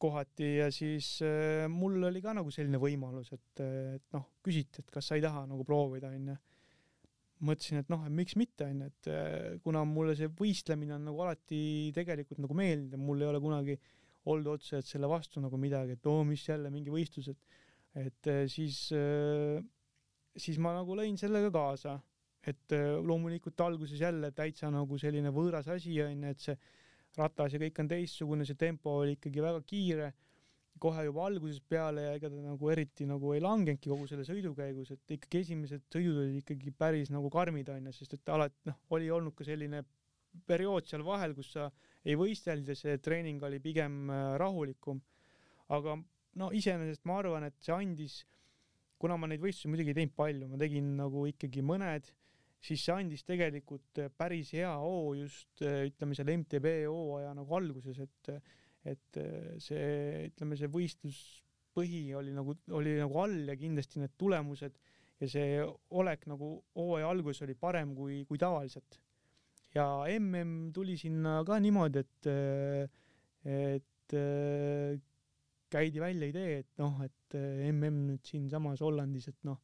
kohati ja siis äh, mul oli ka nagu selline võimalus, et, et noh, küsiti, et kas sa ei taha nagu proovida onju. Mõtlesin, et noh, et miks mitte onju, et äh, kuna mulle see võistlemine on nagu alati tegelikult nagu meeldinud ja mul ei ole kunagi olnud otseselt selle vastu nagu midagi, et oo, mis jälle mingi võistlus, et et äh, siis, äh, siis ma nagu lõin sellega kaasa, et loomulikult alguses jälle täitsa nagu selline võõras asi onju, et see ratas ja kõik on teistsugune, see tempo oli ikkagi väga kiire kohe juba algusest peale ja ega ta nagu eriti nagu ei langenudki kogu selle sõidu käigus, et ikkagi esimesed sõidud olid ikkagi päris nagu karmid onju, sest et alati noh, oli olnud ka selline periood seal vahel, kus sa ei võistelnud ja see treening oli pigem rahulikum. aga no iseenesest ma arvan, et see andis, kuna ma neid võistlusi muidugi ei teinud palju, ma tegin nagu ikkagi mõned, siis see andis tegelikult päris hea hoo just ütleme seal MTB hooaja nagu alguses, et et see, ütleme, see võistluspõhi oli nagu, oli nagu all ja kindlasti need tulemused ja see olek nagu hooaja alguses oli parem kui, kui tavaliselt. ja mm tuli sinna ka niimoodi, et, et käidi välja idee, et noh, et mm nüüd siinsamas Hollandis, et noh,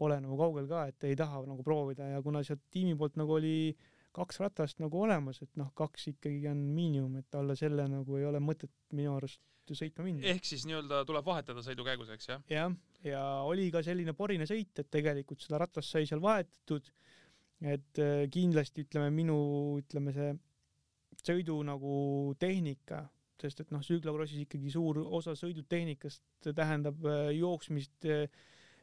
pole nagu kaugel ka, et ei taha nagu proovida ja kuna sealt tiimi poolt nagu oli kaks ratast nagu olemas, et noh, kaks ikkagi on miinimum, et alla selle nagu ei ole mõtet minu arust sõitma minna. ehk siis nii-öelda tuleb vahetada sõidu käigus, eks jah? jah, ja oli ka selline porine sõit, et tegelikult seda ratast sai seal vahetatud, et äh, kindlasti ütleme minu, ütleme see sõidu nagu tehnika sest et noh, tsüklokrossis ikkagi suur osa sõidutehnikast tähendab äh, jooksmist, äh,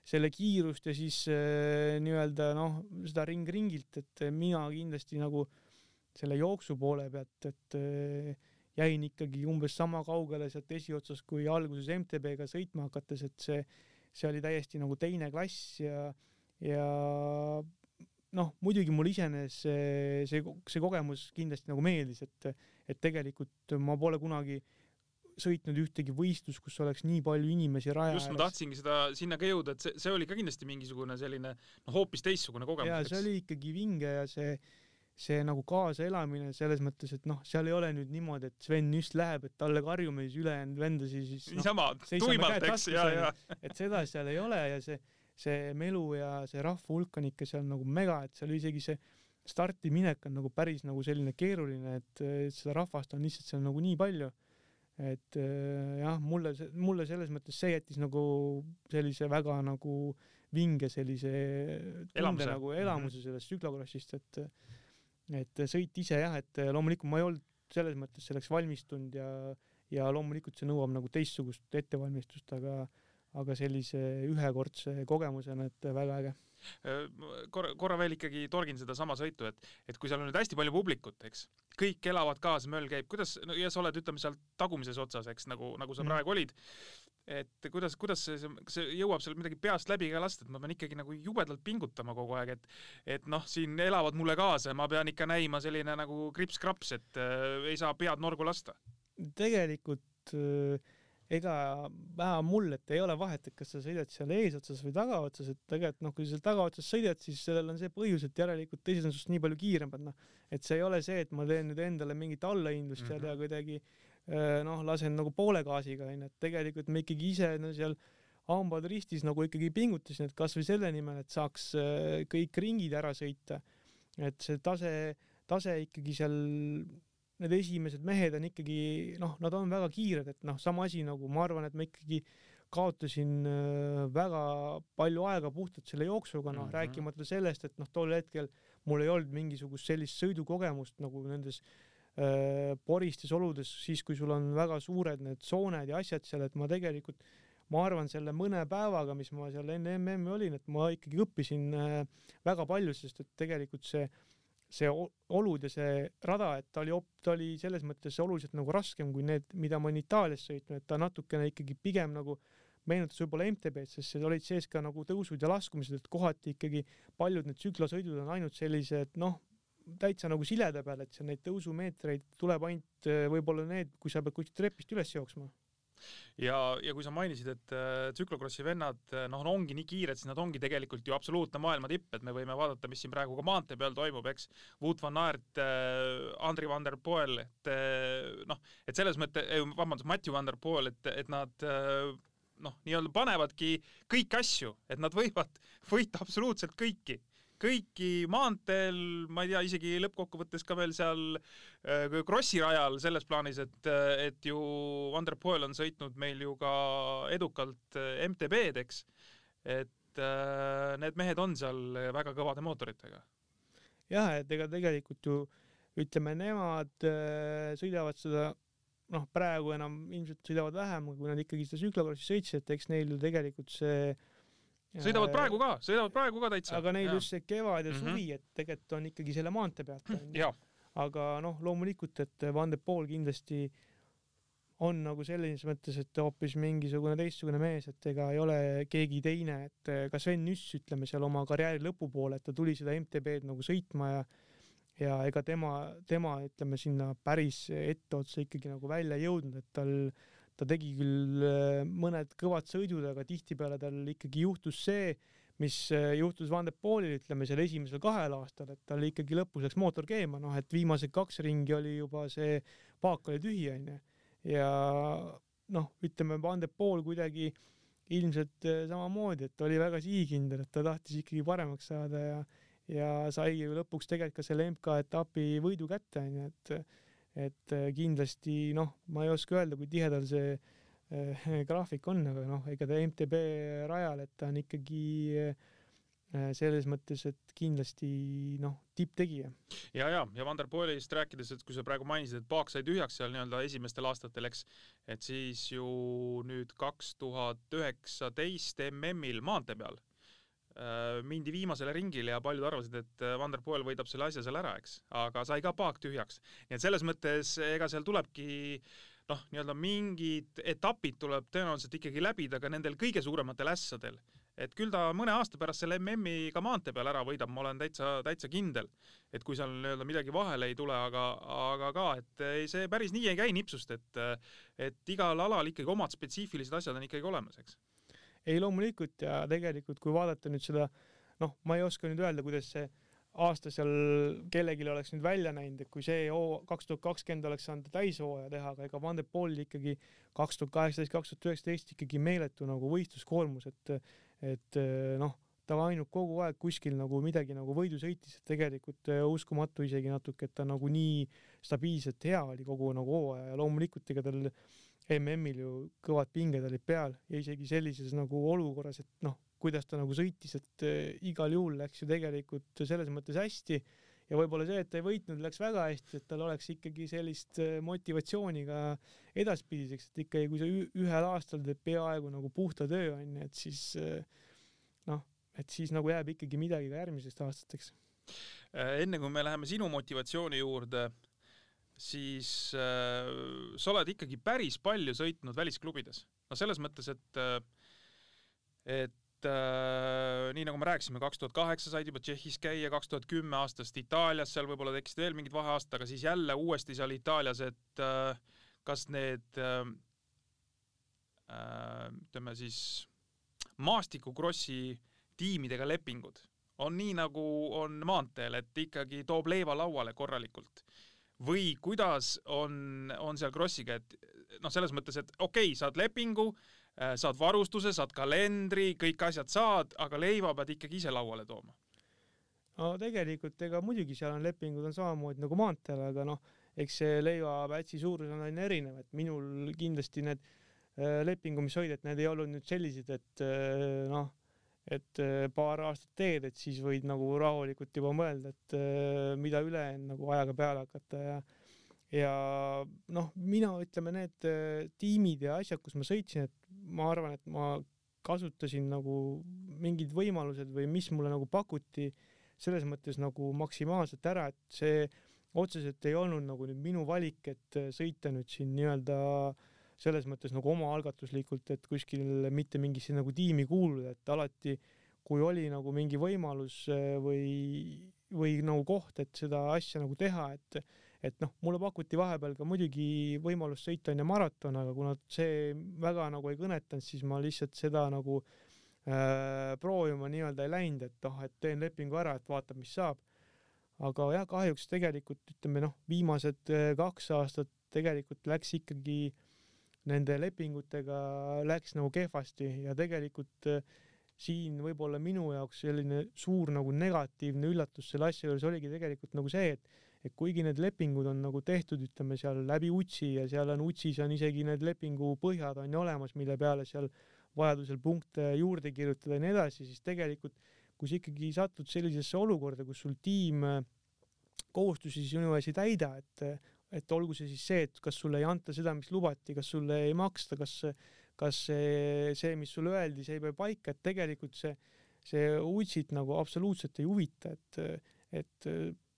selle kiirust ja siis äh, nii-öelda noh, seda ring-ringilt, et mina kindlasti nagu selle jooksu poole pealt, et jäin ikkagi umbes sama kaugele sealt esiotsas kui alguses MTB-ga sõitma hakates, et see, see oli täiesti nagu teine klass ja, ja noh, muidugi mul iseenesest see, see, see kogemus kindlasti nagu meeldis, et, et tegelikult ma pole kunagi sõitnud ühtegi võistlust, kus oleks nii palju inimesi raja just, ma tahtsingi seda, sinna ka jõuda, et see, see oli ka kindlasti mingisugune selline noh, hoopis teistsugune kogemus. jaa, see oli ikkagi vinge ja see, see nagu kaasaelamine selles mõttes, et noh, seal ei ole nüüd niimoodi, et Sven just läheb, et talle karjume, siis ülejäänud vendasi siis noh, niisama tuimalt, eks, jaa, jaa. et seda seal ei ole ja see see melu ja see rahva hulk on ikka seal nagu mega, et seal isegi see startiminek on nagu päris nagu selline keeruline, et seda rahvast on lihtsalt seal nagu nii palju. Et äh, jah, mulle, mulle selles mõttes see jättis nagu sellise väga nagu vinge sellise tunde elamuse. nagu elamuse mhm. sellest tsüklokrossist, et et sõit ise jah, et loomulikult ma ei olnud selles mõttes selleks valmistunud ja ja loomulikult see nõuab nagu teistsugust ettevalmistust, aga aga sellise ühekordse kogemusena, et väga äge korra, korra veel ikkagi torgin sedasama sõitu, et, et kui seal on nüüd hästi palju publikut, eks, kõik elavad kaasa, möll käib, kuidas, no ja sa oled, ütleme seal tagumises otsas, eks, nagu, nagu sa mm. praegu olid, et kuidas, kuidas see, kas see jõuab seal midagi peast läbi ka lasta, et ma pean ikkagi nagu jubedalt pingutama kogu aeg, et et noh, siin elavad mulle kaasa ja ma pean ikka näima selline nagu krips-kraps, et äh, ei saa pead norgu lasta? tegelikult äh, ega vähe mul, et ei ole vahet, et kas sa sõidad seal eesotsas või tagaotsas, et tegelikult noh, kui sa seal tagaotsas sõidad, siis sellel on see põhjus, et järelikult teised on sinust nii palju kiiremad, noh. et see ei ole see, et ma teen nüüd endale mingit allahindlust seal mm -hmm. ja kuidagi äh, noh, lasen nagu poole gaasiga onju, et tegelikult ma ikkagi ise no seal hambad ristis nagu ikkagi pingutasin, et kasvõi selle nimel, et saaks äh, kõik ringid ära sõita. et see tase, tase ikkagi seal need esimesed mehed on ikkagi noh, nad on väga kiired, et noh, sama asi nagu ma arvan, et ma ikkagi kaotasin äh, väga palju aega puhtalt selle jooksuga, noh mm -hmm. rääkimata sellest, et noh, tol hetkel mul ei olnud mingisugust sellist sõidukogemust nagu nendes äh, poristes oludes, siis kui sul on väga suured need sooned ja asjad seal, et ma tegelikult ma arvan, selle mõne päevaga, mis ma seal enne MM-i olin, et ma ikkagi õppisin äh, väga palju, sest et tegelikult see, see olud ja see rada, et ta oli, ta oli selles mõttes oluliselt nagu raskem kui need, mida ma olen Itaalias sõitnud, et ta natukene ikkagi pigem nagu meenutas võib-olla MTB-d, sest seal olid sees ka nagu tõusud ja laskumised, et kohati ikkagi paljud need tsüklasõidud on ainult sellised noh, täitsa nagu sileda peal, et seal neid tõusumeetreid tuleb ainult võib-olla need, kui sa pead kuskilt trepist üles jooksma ja, ja kui sa mainisid, et äh, tsüklokrossi vennad äh, noh, ongi nii kiired, siis nad ongi tegelikult ju absoluutne maailma tipp, et me võime vaadata, mis siin praegu ka maantee peal toimub, eks. Wout van Aert äh,, Andri van der Poel, et noh, et selles mõttes, vabandust, Matthew van der Poel, et, et nad noh, nii-öelda panevadki kõiki asju, et nad võivad võita absoluutselt kõiki kõiki maanteel, ma ei tea, isegi lõppkokkuvõttes ka veel seal äh, Krossi rajal selles plaanis, et, et ju Van der Poel on sõitnud meil ju ka edukalt äh, MTB-d, eks. et äh, need mehed on seal väga kõvade mootoritega. jah, et ega tegelikult ju ütleme, nemad sõidavad seda noh, praegu enam ilmselt sõidavad vähem, kui nad ikkagi seda tsüklokrossi sõitsid, et eks neil ju tegelikult see äh, sõidavad praegu ka, sõidavad praegu ka täitsa. aga neil just see kevad ja suvi mm, -hmm. et tegelikult on ikkagi selle maantee pealt aga noh, loomulikult, et Van de Poel kindlasti on nagu selles mõttes, et hoopis mingisugune teistsugune mees, et ega ei ole keegi teine, et ka Sven Nüss, ütleme seal oma karjääri lõpupoole, et ta tuli seda MTB-d nagu sõitma ja ja ega tema, tema ütleme sinna päris etteotsa ikkagi nagu välja ei jõudnud, et tal ta tegi küll äh, mõned kõvad sõidud, aga tihtipeale tal ikkagi juhtus see, mis äh, juhtus Van de Poolil, ütleme seal esimesel kahel aastal, et tal ikkagi lõpus läks mootor keema, noh et viimased kaks ringi oli juba see paak oli tühi onju. Ja noh, ütleme Van de Pool kuidagi ilmselt äh, samamoodi, et oli väga sihikindel, et ta tahtis ikkagi paremaks saada ja ja sai ju lõpuks tegelikult ka selle MK-etapi võidu kätte onju, et et äh, kindlasti noh, ma ei oska öelda, kui tihedal see äh, graafik on, aga noh, ega ta MTB rajal, et ta on ikkagi äh, selles mõttes, et kindlasti noh, tipptegija. ja, ja, ja Van der Poelist rääkides, et kui sa praegu mainisid, et paak sai tühjaks seal nii-öelda esimestel aastatel, eks, et siis ju nüüd kaks tuhat üheksateist MM-il maantee peal mindi viimasele ringile ja paljud arvasid, et äh, Van der Poel võidab selle asja seal ära, eks, aga sai ka paak tühjaks. nii et selles mõttes ega seal tulebki noh, nii-öelda mingid etapid tuleb tõenäoliselt ikkagi läbida ka nendel kõige suurematel ässadel. et küll ta mõne aasta pärast selle MM-i ka maantee peal ära võidab, ma olen täitsa, täitsa kindel. et kui seal nii-öelda midagi vahele ei tule, aga, aga ka, et ei, see päris nii ei käi nipsust, et et igal alal ikkagi omad spetsiifilised asjad on ikkagi olemas, eks ei loomulikult. Ja tegelikult kui vaadata nüüd seda, noh, ma ei oska nüüd öelda, kuidas see aasta seal kellelgi oleks nüüd välja näinud, et kui see hoo kaks tuhat kakskümmend oleks saanud täishooaja teha, aga ega Van de Poel ikkagi kaks tuhat kaheksateist, kaks tuhat üheksateist ikkagi meeletu nagu võistluskoormus, et et noh, ta ainult kogu aeg kuskil nagu midagi nagu võidu sõitis, et tegelikult uh, uskumatu isegi natuke, et ta nagu nii stabiilselt hea oli kogu nagu hooaja. Ja loomulikult ega tal MM-il ju kõvad pinged olid peal ja isegi sellises nagu olukorras, et noh, kuidas ta nagu sõitis, et äh, igal juhul läks ju tegelikult selles mõttes hästi ja võib-olla see, et ta ei võitnud, läks väga hästi, et tal oleks ikkagi sellist äh, motivatsiooni ka edaspidiseks, et ikkagi, kui sa ühel aastal teed peaaegu nagu puhta töö onju, et siis äh, noh, et siis nagu jääb ikkagi midagi ka järgmisest aastateks. enne kui me läheme sinu motivatsiooni juurde siis äh, sa oled ikkagi päris palju sõitnud välisklubides. no selles mõttes, et äh, et äh, nii nagu me rääkisime, kaks tuhat kaheksa said juba Tšehhis käia, kaks tuhat kümme aastast Itaalias, seal võib-olla tekkisid veel mingid vaheaastad, aga siis jälle uuesti seal Itaalias, et äh, kas need äh, äh, ütleme siis maastikukrossi tiimidega lepingud on nii, nagu on maanteel, et ikkagi toob leiva lauale korralikult või kuidas on, on seal Krossiga, et noh, selles mõttes, et okei okay,, saad lepingu, äh, saad varustuse, saad kalendri, kõik asjad saad, aga leiva pead ikkagi ise lauale tooma. no tegelikult ega muidugi seal on lepingud on samamoodi nagu maanteel, aga noh, eks see leivapätsi suurus on aina erinev, et minul kindlasti need äh, lepingud, mis olid, et need ei olnud nüüd sellised, et äh, noh et äh, paar aastat teed, et siis võid nagu rahulikult juba mõelda, et äh, mida ülejäänud nagu ajaga peale hakata ja ja noh, mina ütleme, need äh, tiimid ja asjad, kus ma sõitsin, et ma arvan, et ma kasutasin nagu mingid võimalused või mis mulle nagu pakuti selles mõttes nagu maksimaalselt ära, et see otseselt ei olnud nagu nüüd minu valik, et äh, sõita nüüd siin nii-öelda selles mõttes nagu omaalgatuslikult, et kuskil mitte mingisse nagu tiimi kuuluda, et alati kui oli nagu mingi võimalus äh, või, või nagu koht, et seda asja nagu teha, et et noh, mulle pakuti vahepeal ka muidugi võimalust sõita onju maraton, aga kuna see väga nagu ei kõnetanud, siis ma lihtsalt seda nagu äh, proovima nii-öelda ei läinud, et noh, et teen lepingu ära, et vaatab, mis saab. aga jah, kahjuks tegelikult ütleme noh, viimased äh, kaks aastat tegelikult läks ikkagi nende lepingutega läks nagu kehvasti ja tegelikult äh, siin võib-olla minu jaoks selline suur nagu negatiivne üllatus selle asja juures oligi tegelikult nagu see, et et kuigi need lepingud on nagu tehtud, ütleme seal läbi UTSi ja seal on UTSis on isegi need lepingu põhjad on ju olemas, mille peale seal vajadusel punkte juurde kirjutada ja nii edasi, siis tegelikult kui sa ikkagi satud sellisesse olukorda, kus sul tiim äh, kohustusi sinu ees ei täida, et et olgu see siis see, et kas sulle ei anta seda, mis lubati, kas sulle ei maksta, kas kas see, see, mis sulle öeldi, see ei pea paika, et tegelikult see, see UTSit nagu absoluutselt ei huvita, et, et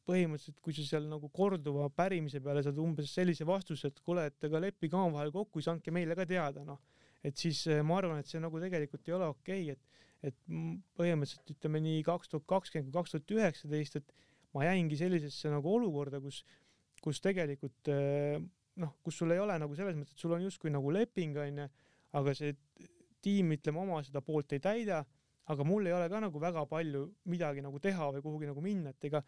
põhimõtteliselt, kui sa seal nagu korduva pärimise peale saad umbes sellise vastuse, et kuule, et aga leppige omavahel kokku, siis andke meile ka teada, noh. et siis eh, ma arvan, et see nagu tegelikult ei ole okei okay,, et, et põhimõtteliselt ütleme nii kaks tuhat kakskümmend kui kaks tuhat üheksateist, et ma jäingi sellisesse nagu olukorda, kus, kus tegelikult eh, noh, kus sul ei ole nagu selles mõttes, et sul on justkui nagu leping onju, aga see tiim, ütleme oma seda poolt ei täida, aga mul ei ole ka nagu väga palju midagi nagu teha või kuhugi nagu minna, et ega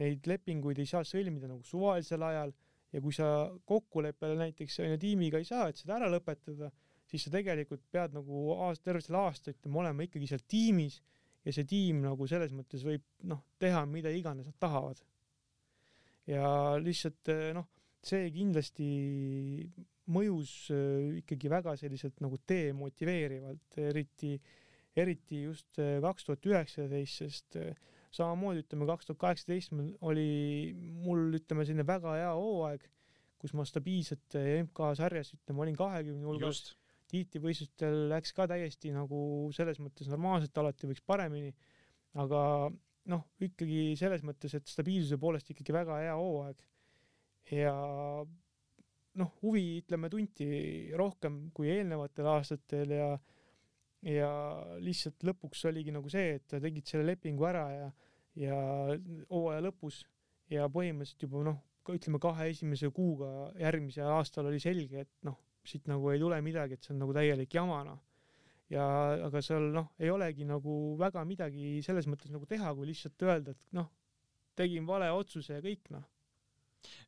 neid lepinguid ei saa sõlmida nagu suvalisel ajal ja kui sa kokkuleppele näiteks on ju tiimiga ei saa, et seda ära lõpetada, siis sa tegelikult pead nagu aasta, terve selle aasta ütleme olema ikkagi seal tiimis ja see tiim nagu selles mõttes võib noh, teha mida iganes nad tahavad. Ja lihtsalt noh, see kindlasti mõjus äh, ikkagi väga selliselt nagu demotiveerivalt, eriti, eriti just äh, kaks tuhat üheksateist, sest samamoodi ütleme, kaks tuhat kaheksateist oli mul ütleme selline väga hea hooaeg, kus ma stabiilselt MK-sarjas ütleme olin kahekümne hulgas. tiitlivõistlustel läks ka täiesti nagu selles mõttes normaalselt, alati võiks paremini, aga noh, ikkagi selles mõttes, et stabiilsuse poolest ikkagi väga hea hooaeg ja noh, huvi ütleme tunti rohkem kui eelnevatel aastatel ja ja lihtsalt lõpuks oligi nagu see, et tegid selle lepingu ära ja ja hooaja lõpus ja põhimõtteliselt juba noh, ütleme kahe esimese kuuga järgmisel aastal oli selge, et noh, siit nagu ei tule midagi, et see on nagu täielik jama noh. Ja aga seal noh, ei olegi nagu väga midagi selles mõttes nagu teha, kui lihtsalt öelda, et noh, tegin vale otsuse ja kõik noh.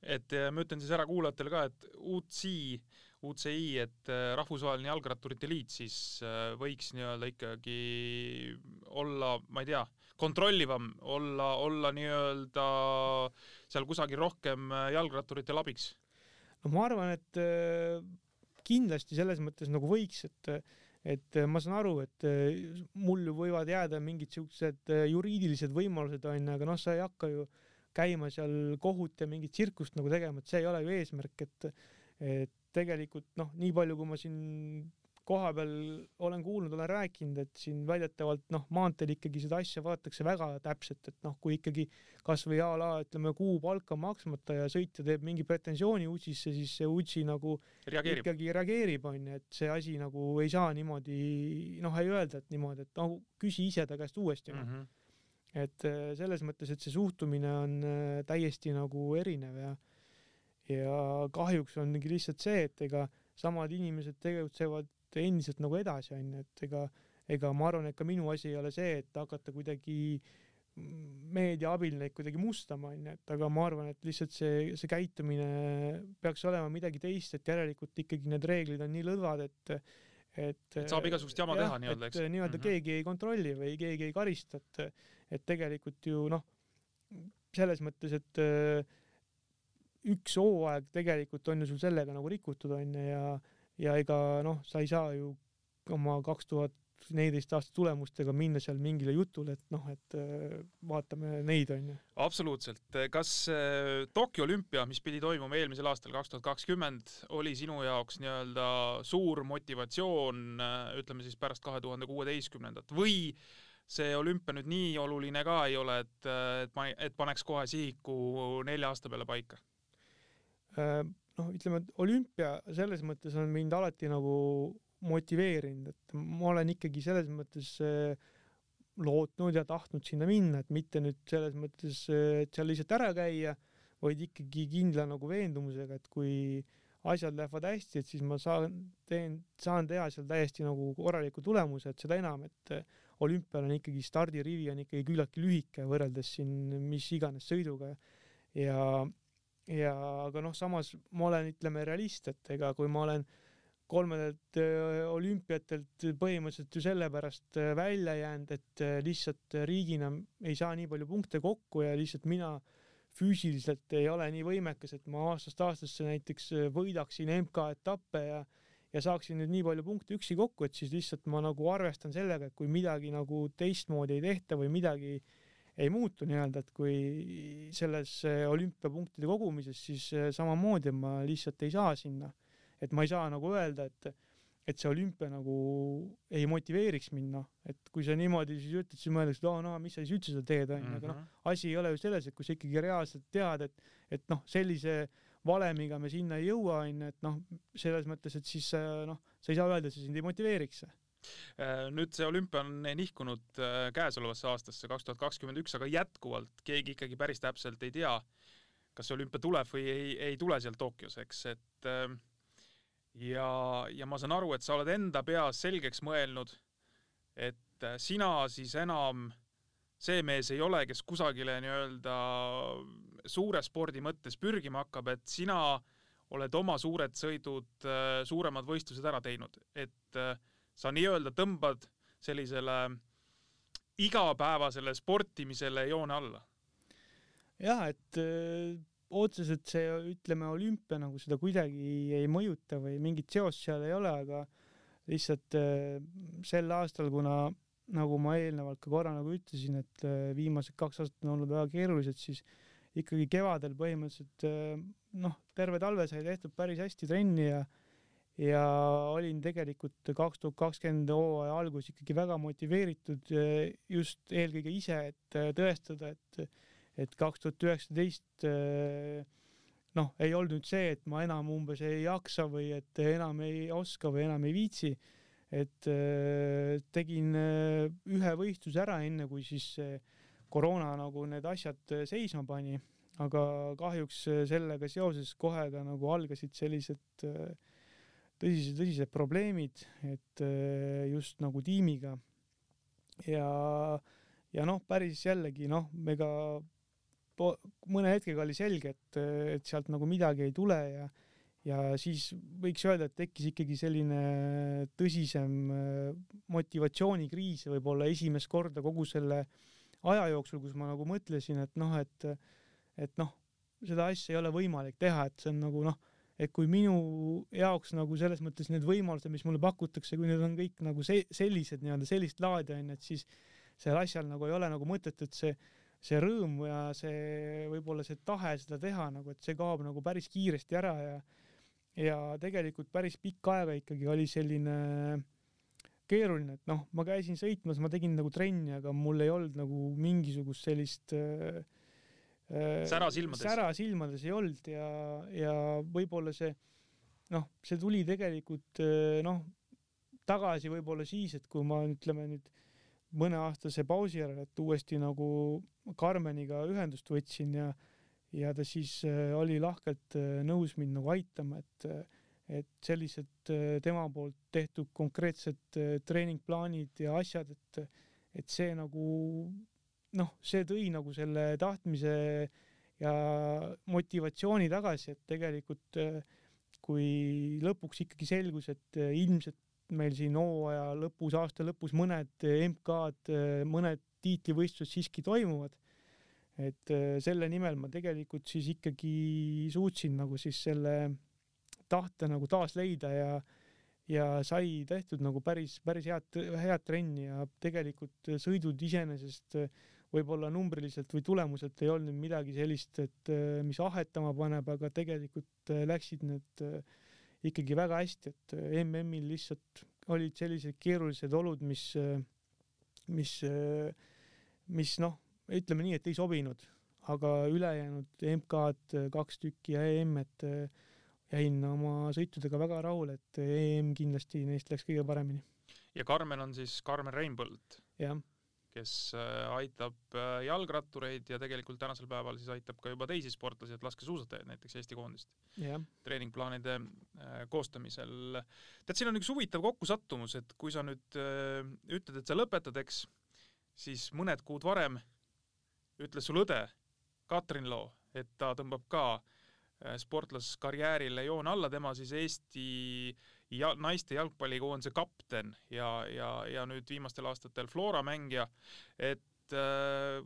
et ma ütlen siis ära kuulajatele ka, et UCI, UCI, et äh, Rahvusvaheline Jalgratturite Liit siis äh, võiks nii-öelda ikkagi olla, ma ei tea kontrollivam, olla, olla nii-öelda seal kusagil rohkem äh, jalgratturitel abiks? no ma arvan, et kindlasti selles mõttes nagu võiks, et et ma saan aru, et äh, mul võivad jääda mingid siuksed juriidilised võimalused onju, aga noh, sa ei hakka ju käima seal kohut ja mingit tsirkust nagu tegema, et see ei ole ju eesmärk, et et tegelikult noh, nii palju, kui ma siin kohapeal olen kuulnud, olen rääkinud, et siin väidetavalt noh, maanteel ikkagi seda asja vaadatakse väga täpselt, et noh, kui ikkagi kasvõi a la ütleme kuupalka maksmata ja sõitja teeb mingi pretensiooni UTS-isse, siis see UTS-i nagu reageerib. ikkagi reageerib, onju, et see asi nagu ei saa niimoodi noh, ei öelda, et niimoodi, et noh, küsi ise ta käest uuesti mm. -hmm. et äh, selles mõttes, et see suhtumine on äh, täiesti nagu erinev ja ja kahjuks ongi lihtsalt see, et ega samad inimesed tegutsevad endiselt nagu edasi onju, et ega, ega ma arvan, et ka minu asi ei ole see, et hakata kuidagi meedia abil neid kuidagi mustama onju, et aga ma arvan, et lihtsalt see, see käitumine peaks olema midagi teist, et järelikult ikkagi need reeglid on nii lõdvad, et et et saab igasugust jama teha nii-öelda, eks. nii-öelda mm -hmm. keegi ei kontrolli või keegi ei karista, et et tegelikult ju noh, selles mõttes, et üks hooaeg tegelikult on ju sul sellega nagu rikutud onju ja ja ega noh, sa ei saa ju oma kaks tuhat neliteist aasta tulemustega minna seal mingile jutule, et noh, et äh, vaatame neid, onju. absoluutselt. kas äh, Tokyo olümpia, mis pidi toimuma eelmisel aastal, kaks tuhat kakskümmend, oli sinu jaoks nii-öelda suur motivatsioon, äh, ütleme siis pärast kahe tuhande kuueteistkümnendat või see olümpia nüüd nii oluline ka ei ole, et, et ma, et paneks kohe sihiku nelja aasta peale paika? Noh, ütleme, et olümpia selles mõttes on mind alati nagu motiveerinud, et ma olen ikkagi selles mõttes äh, lootnud ja tahtnud sinna minna, et mitte nüüd selles mõttes, äh, et seal lihtsalt ära käia, vaid ikkagi kindla nagu veendumusega, et kui asjad lähevad hästi, et siis ma saan, teen, saan teha seal täiesti nagu korraliku tulemuse, et seda enam, et äh, olümpial on ikkagi stardirivi on ikkagi küllaltki lühike võrreldes siin mis iganes sõiduga. Ja ja aga noh, samas ma olen, ütleme, realist, et ega kui ma olen äh, kolmandalt äh, olümpiatelt põhimõtteliselt ju sellepärast äh, välja jäänud, et äh, lihtsalt riigina ei saa nii palju punkte kokku ja lihtsalt mina füüsiliselt ei ole nii võimekas, et ma aastast aastasse näiteks võidaksin MK-etappe ja ja saaksin nüüd nii palju punkte üksi kokku, et siis lihtsalt ma nagu arvestan sellega, et kui midagi nagu teistmoodi ei tehta või midagi ei muutu nii-öelda, et kui selles olümpiapunktide kogumises, siis samamoodi ma lihtsalt ei saa sinna. Et ma ei saa nagu öelda, et et see olümpia nagu ei motiveeriks mind, noh, et kui sa niimoodi siis ütled, siis mõeldakse, et aa, no mis sa siis üldse seal teed, onju, aga noh, mhm. asi ei ole ju selles, et kui sa ikkagi reaalselt tead, et, et noh, sellise valemiga me sinna ei jõua, onju, et noh, selles mõttes, et siis noh, sa ei saa öelda, et see sind ei motiveeriks nüüd see olümpia on nihkunud äh, käesolevasse aastasse, kaks tuhat kakskümmend üks, aga jätkuvalt keegi ikkagi päris täpselt ei tea, kas see olümpia tuleb või ei, ei tule seal Tokyos, eks, et äh, ja, ja ma saan aru, et sa oled enda peas selgeks mõelnud, et äh, sina siis enam see mees ei ole, kes kusagile nii-öelda suure spordi mõttes pürgima hakkab, et sina oled oma suured sõidud, äh, suuremad võistlused ära teinud, et äh, sa nii-öelda tõmbad sellisele igapäevasele sportimisele joone alla. jah, et otseselt see, ütleme, olümpia nagu seda kuidagi ei mõjuta või mingit seost seal ei ole, aga lihtsalt äh, sel aastal, kuna nagu ma eelnevalt ka korra nagu ütlesin, et äh, viimased kaks aastat on olnud väga keerulised, siis ikkagi kevadel põhimõtteliselt äh, noh, terve talve sai tehtud päris hästi trenni ja ja olin tegelikult kaks tuhat kakskümmend hooaja alguses ikkagi väga motiveeritud just eelkõige ise, et tõestada, et et kaks tuhat üheksateist eh, noh, ei olnud nüüd see, et ma enam umbes ei jaksa või et enam ei oska või enam ei viitsi, et eh, tegin eh, ühe võistluse ära, enne kui siis koroona nagu need asjad seisma pani, aga kahjuks sellega seoses kohe ka nagu algasid sellised tõsised, tõsised probleemid, et just nagu tiimiga. Ja, ja noh, päris jällegi noh, ega mõne hetkega oli selge, et, et sealt nagu midagi ei tule ja ja siis võiks öelda, et tekkis ikkagi selline tõsisem äh, motivatsioonikriis võib-olla esimest korda kogu selle aja jooksul, kus ma nagu mõtlesin, et noh, et et noh, seda asja ei ole võimalik teha, et see on nagu noh, et kui minu jaoks nagu selles mõttes need võimalused, mis mulle pakutakse, kui need on kõik nagu see, sellised nii-öelda sellist laadi onju, et siis sellel asjal nagu ei ole nagu mõtet, et see see rõõm ja see võib-olla see tahe seda teha nagu, et see kaob nagu päris kiiresti ära ja ja tegelikult päris pikka aega ikkagi oli selline keeruline, et noh, ma käisin sõitmas, ma tegin nagu trenni, aga mul ei olnud nagu mingisugust sellist äh, äh sära silmades, sära silmades ei olnud ja, ja võib-olla see noh, see tuli tegelikult äh, noh, tagasi võib-olla siis, et kui ma ütleme nüüd mõneaastase pausi järel, et uuesti nagu Karmeniga ühendust võtsin ja ja ta siis äh, oli lahkelt nõus mind nagu aitama, et et sellised tema poolt tehtud konkreetsed treeningplaanid ja asjad, et et see nagu noh, see tõi nagu selle tahtmise ja motivatsiooni tagasi, et tegelikult kui lõpuks ikkagi selgus, et ilmselt meil siin hooaja lõpus, aasta lõpus mõned MK-d, mõned tiitlivõistlused siiski toimuvad. et äh, selle nimel ma tegelikult siis ikkagi suutsin nagu siis selle tahte nagu taas leida ja ja sai tehtud nagu päris, päris head, head trenni ja tegelikult sõidud iseenesest võib-olla numbriliselt või tulemuselt ei olnud midagi sellist, et mis ahetama paneb, aga tegelikult läksid need ikkagi väga hästi, et MM-il lihtsalt olid sellised keerulised olud, mis, mis, mis noh, ütleme nii, et ei sobinud, aga ülejäänud MK-d kaks tükki ja EM, et jäin oma sõitudega väga rahule, et EM kindlasti neist läks kõige paremini. ja Karmen on siis Karmen Reinbold? jah. Kes äh, aitab äh, jalgrattureid ja tegelikult tänasel päeval siis aitab ka juba teisi sportlasi, et laskesuusatajaid näiteks Eesti koondist treeningplaanide äh, koostamisel. tead, siin on üks huvitav kokkusattumus, et kui sa nüüd ütled, et sa lõpetad, eks, siis mõned kuud varem ütles sul õde Katrin Loo, et ta tõmbab ka äh, Äh, sportlaskarjäärile joon alla, tema siis Eesti ja naiste jalgpallikoondise kapten ja, ja, ja nüüd viimastel aastatel Flora mängija, et äh,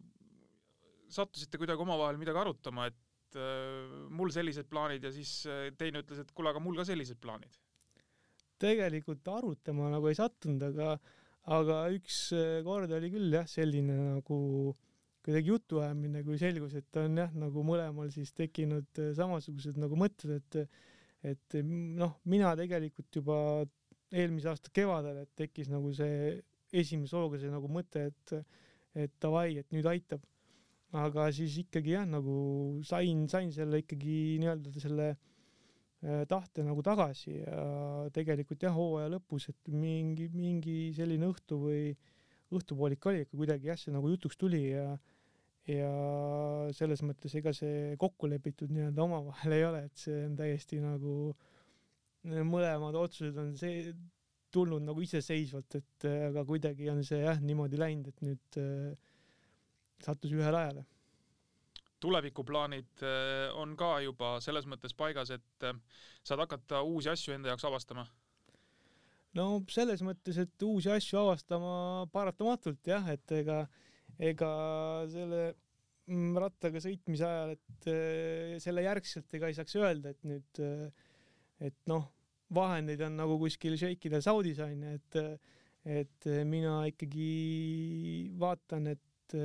sattusite kuidagi omavahel midagi arutama, et äh, mul sellised plaanid ja siis äh, teine ütles, et kuule, aga mul ka sellised plaanid. tegelikult arutama nagu ei sattunud, aga, aga üks kord oli küll jah, selline nagu äh, kuidagi jutuajamine, kui selgus, et on jah, nagu mõlemal siis tekkinud äh, samasugused nagu mõtted, et et noh, mina tegelikult juba eelmise aasta kevadel, et tekkis nagu see esimese hooga see nagu mõte, et et davai, et nüüd aitab. aga siis ikkagi jah, nagu sain, sain selle ikkagi nii-öelda selle äh, tahte nagu tagasi ja tegelikult jah, hooaja lõpus, et mingi, mingi selline õhtu või õhtupoolik oli ikka kuidagi jah, see nagu jutuks tuli ja ja selles mõttes ega see kokku lepitud nii-öelda omavahel ei ole, et see on täiesti nagu mõlemad otsused on see tulnud nagu iseseisvalt, et aga kuidagi on see jah niimoodi läinud, et nüüd äh, sattus ühele ajale. tulevikuplaanid äh, on ka juba selles mõttes paigas, et äh, saad hakata uusi asju enda jaoks avastama? no selles mõttes, et uusi asju avastama paratamatult jah, et ega äh, ega selle mm, rattaga sõitmise ajal, et äh, selle järgselt ega ei saaks öelda, et nüüd, äh, et noh, vahendeid on nagu kuskil šeikidel Saudis onju, et, et mina ikkagi vaatan, et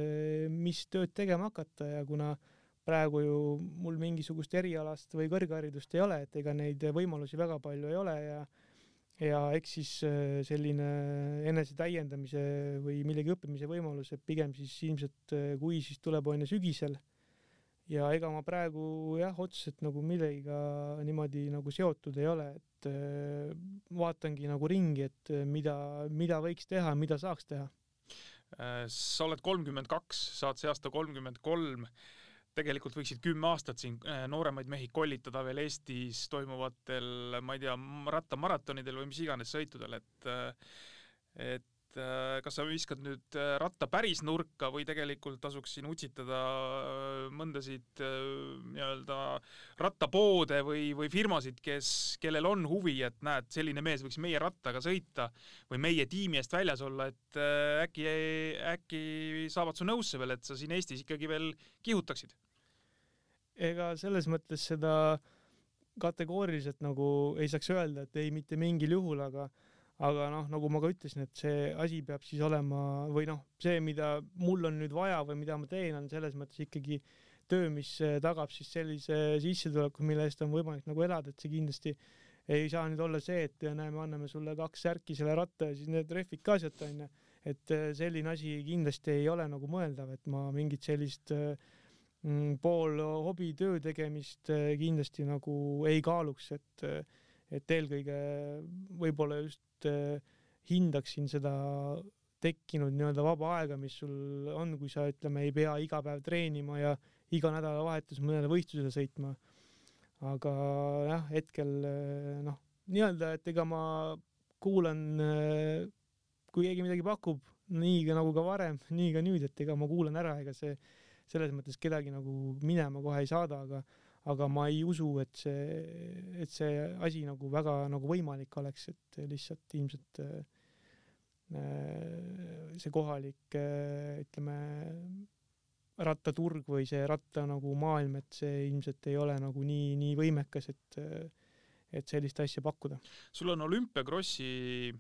mis tööd tegema hakata ja kuna praegu ju mul mingisugust erialast või kõrgharidust ei ole, et ega neid võimalusi väga palju ei ole ja ja eks siis äh, selline enesetäiendamise või millegi õppimise võimalus, et pigem siis ilmselt äh, kui siis tuleb on ju sügisel. ja ega ma praegu jah, otseselt nagu millegagi niimoodi nagu seotud ei ole, et äh, vaatangi nagu ringi, et mida, mida võiks teha, mida saaks teha. sa oled kolmkümmend kaks, saad see aasta kolmkümmend kolm tegelikult võiksid kümme aastat siin äh, nooremaid mehi kollitada veel Eestis toimuvatel, ma ei tea, rattamaratonidel või mis iganes sõitudel, et äh, et äh, kas sa viskad nüüd ratta päris nurka või tegelikult tasuks siin utsitada mõndasid nii-öelda rattapoode või, või firmasid, kes, kellel on huvi, et näed, selline mees võiks meie rattaga sõita või meie tiimi eest väljas olla, et äkki, äkki saavad su nõusse veel, et sa siin Eestis ikkagi veel kihutaksid ega selles mõttes seda kategooriliselt nagu ei saaks öelda, et ei mitte mingil juhul, aga aga noh, nagu ma ka ütlesin, et see asi peab siis olema või noh, see, mida mul on nüüd vaja või mida ma teen, on selles mõttes ikkagi töö, mis tagab siis sellise sissetuleku, mille eest on võimalik nagu elada, et see kindlasti ei saa nüüd olla see, et näe, me anname sulle kaks särki selle ratta ja siis need rehvid ka sealt onju. et selline asi kindlasti ei ole nagu mõeldav, et ma mingit sellist äh, pool hobitöö tegemist eh, kindlasti nagu ei kaaluks, et, eh, et eelkõige võib-olla just eh, hindaksin seda tekkinud nii-öelda vaba aega, mis sul on, kui sa ütleme, ei pea iga päev treenima ja iga nädalavahetus mõnele võistlusele sõitma. aga jah, hetkel noh, nii-öelda, et ega ma kuulan, kui keegi midagi pakub, nii ka nagu ka varem, nii ka nüüd, et ega ma kuulan ära, ega see selles mõttes kedagi nagu minema kohe ei saada, aga aga ma ei usu, et see, et see asi nagu väga nagu võimalik oleks, et lihtsalt ilmselt äh, see kohalik äh, ütleme rattaturg või see ratta nagu maailm, et see ilmselt ei ole nagu nii, nii võimekas, et et sellist asja pakkuda. sul on olümpiakrossi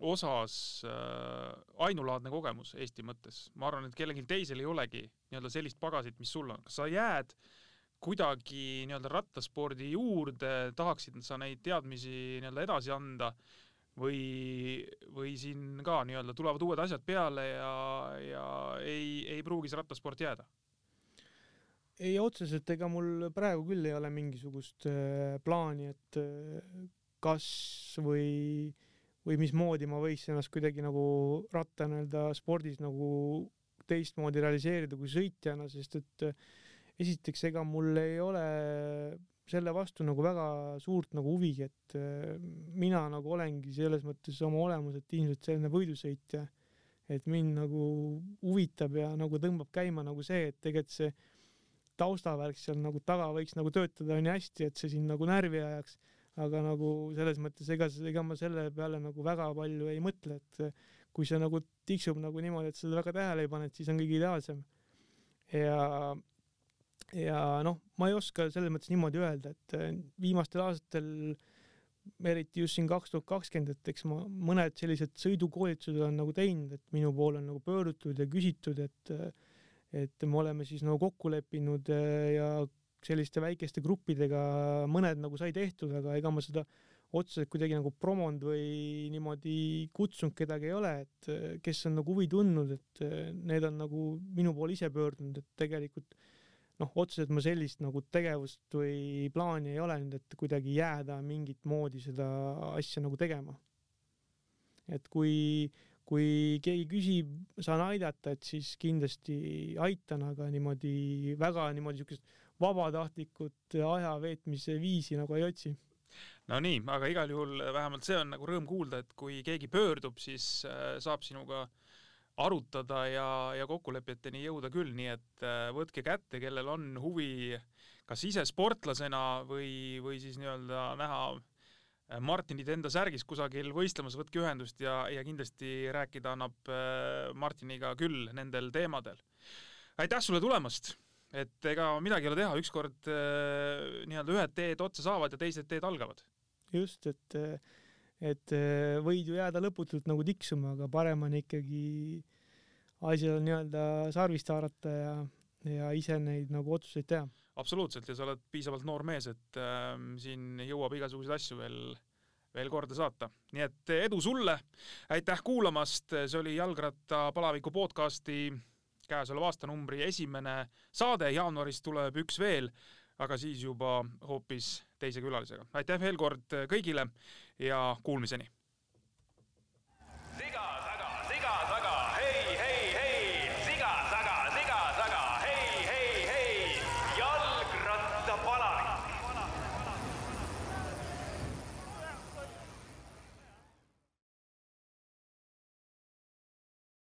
osas äh, ainulaadne kogemus Eesti mõttes, ma arvan, et kellelgi teisel ei olegi nii-öelda sellist pagasit, mis sul on, kas sa jääd kuidagi nii-öelda rattaspordi juurde, tahaksid sa neid teadmisi nii-öelda edasi anda või, või siin ka nii-öelda tulevad uued asjad peale ja, ja ei, ei pruugi see rattasport jääda? ei, otseselt ega mul praegu küll ei ole mingisugust äh, plaani, et äh, kas või, või mismoodi ma võiks ennast kuidagi nagu ratta nii-öelda spordis nagu teistmoodi realiseerida kui sõitjana, sest et äh, esiteks, ega mul ei ole selle vastu nagu väga suurt nagu huvi, et mina nagu olengi selles mõttes oma olemuselt ilmselt selline võidusõitja, et mind nagu huvitab ja nagu tõmbab käima nagu see, et tegelikult see taustavärk seal nagu taga võiks nagu töötada nii hästi, et see sind nagu närvi ajaks. Aga nagu selles mõttes, ega, ega ma selle peale nagu väga palju ei mõtle, et kui see nagu tiksub nagu niimoodi, et seda väga tähele ei pane, et siis on kõige ideaalsem. ja, ja noh, ma ei oska selles mõttes niimoodi öelda, et viimastel aastatel eriti just siin kaks tuhat kakskümmend, et eks ma mõned sellised sõidukoolitused olen nagu teinud, et minu poole on nagu pöördutud ja küsitud, et et me oleme siis nagu kokku leppinud äh, ja selliste väikeste gruppidega mõned nagu sai tehtud, aga ega ma seda otseselt kuidagi nagu promonud või niimoodi kutsunud kedagi ei ole, et kes on nagu huvi tundnud, et need on nagu minu poole ise pöördunud, et tegelikult noh, otseselt ma sellist nagu tegevust või plaani ei ole nüüd, et kuidagi jääda mingit moodi seda asja nagu tegema. et kui kui keegi küsib, saan aidata, et siis kindlasti aitan, aga niimoodi väga niimoodi siukest vabatahtlikut aja veetmise viisi nagu ei otsi. no nii, aga igal juhul vähemalt see on nagu rõõm kuulda, et kui keegi pöördub, siis äh, saab sinuga arutada ja, ja kokkulepeteni jõuda küll, nii et äh, võtke kätte, kellel on huvi kas ise sportlasena või, või siis nii-öelda näha Äh, Martinit enda särgis kusagil võistlemas, võtke ühendust ja, ja kindlasti rääkida annab äh, Martiniga küll nendel teemadel. aitäh sulle tulemast, et ega midagi ei ole teha, ükskord äh, nii-öelda ühed teed otsa saavad ja teised teed algavad. just, et, et võid ju jääda lõputult nagu tiksuma, aga parem on ikkagi asjal nii-öelda sarvist haarata ja, ja ise neid nagu otsuseid teha absoluutselt ja sa oled piisavalt noor mees, et äh, siin jõuab igasuguseid asju veel, veel korda saata. nii et edu sulle, aitäh kuulamast, see oli Jalgrattapalaviku podcasti käesoleva aastanumbri esimene saade, jaanuaris tuleb üks veel, aga siis juba hoopis teise külalisega. aitäh veel kord kõigile ja kuulmiseni!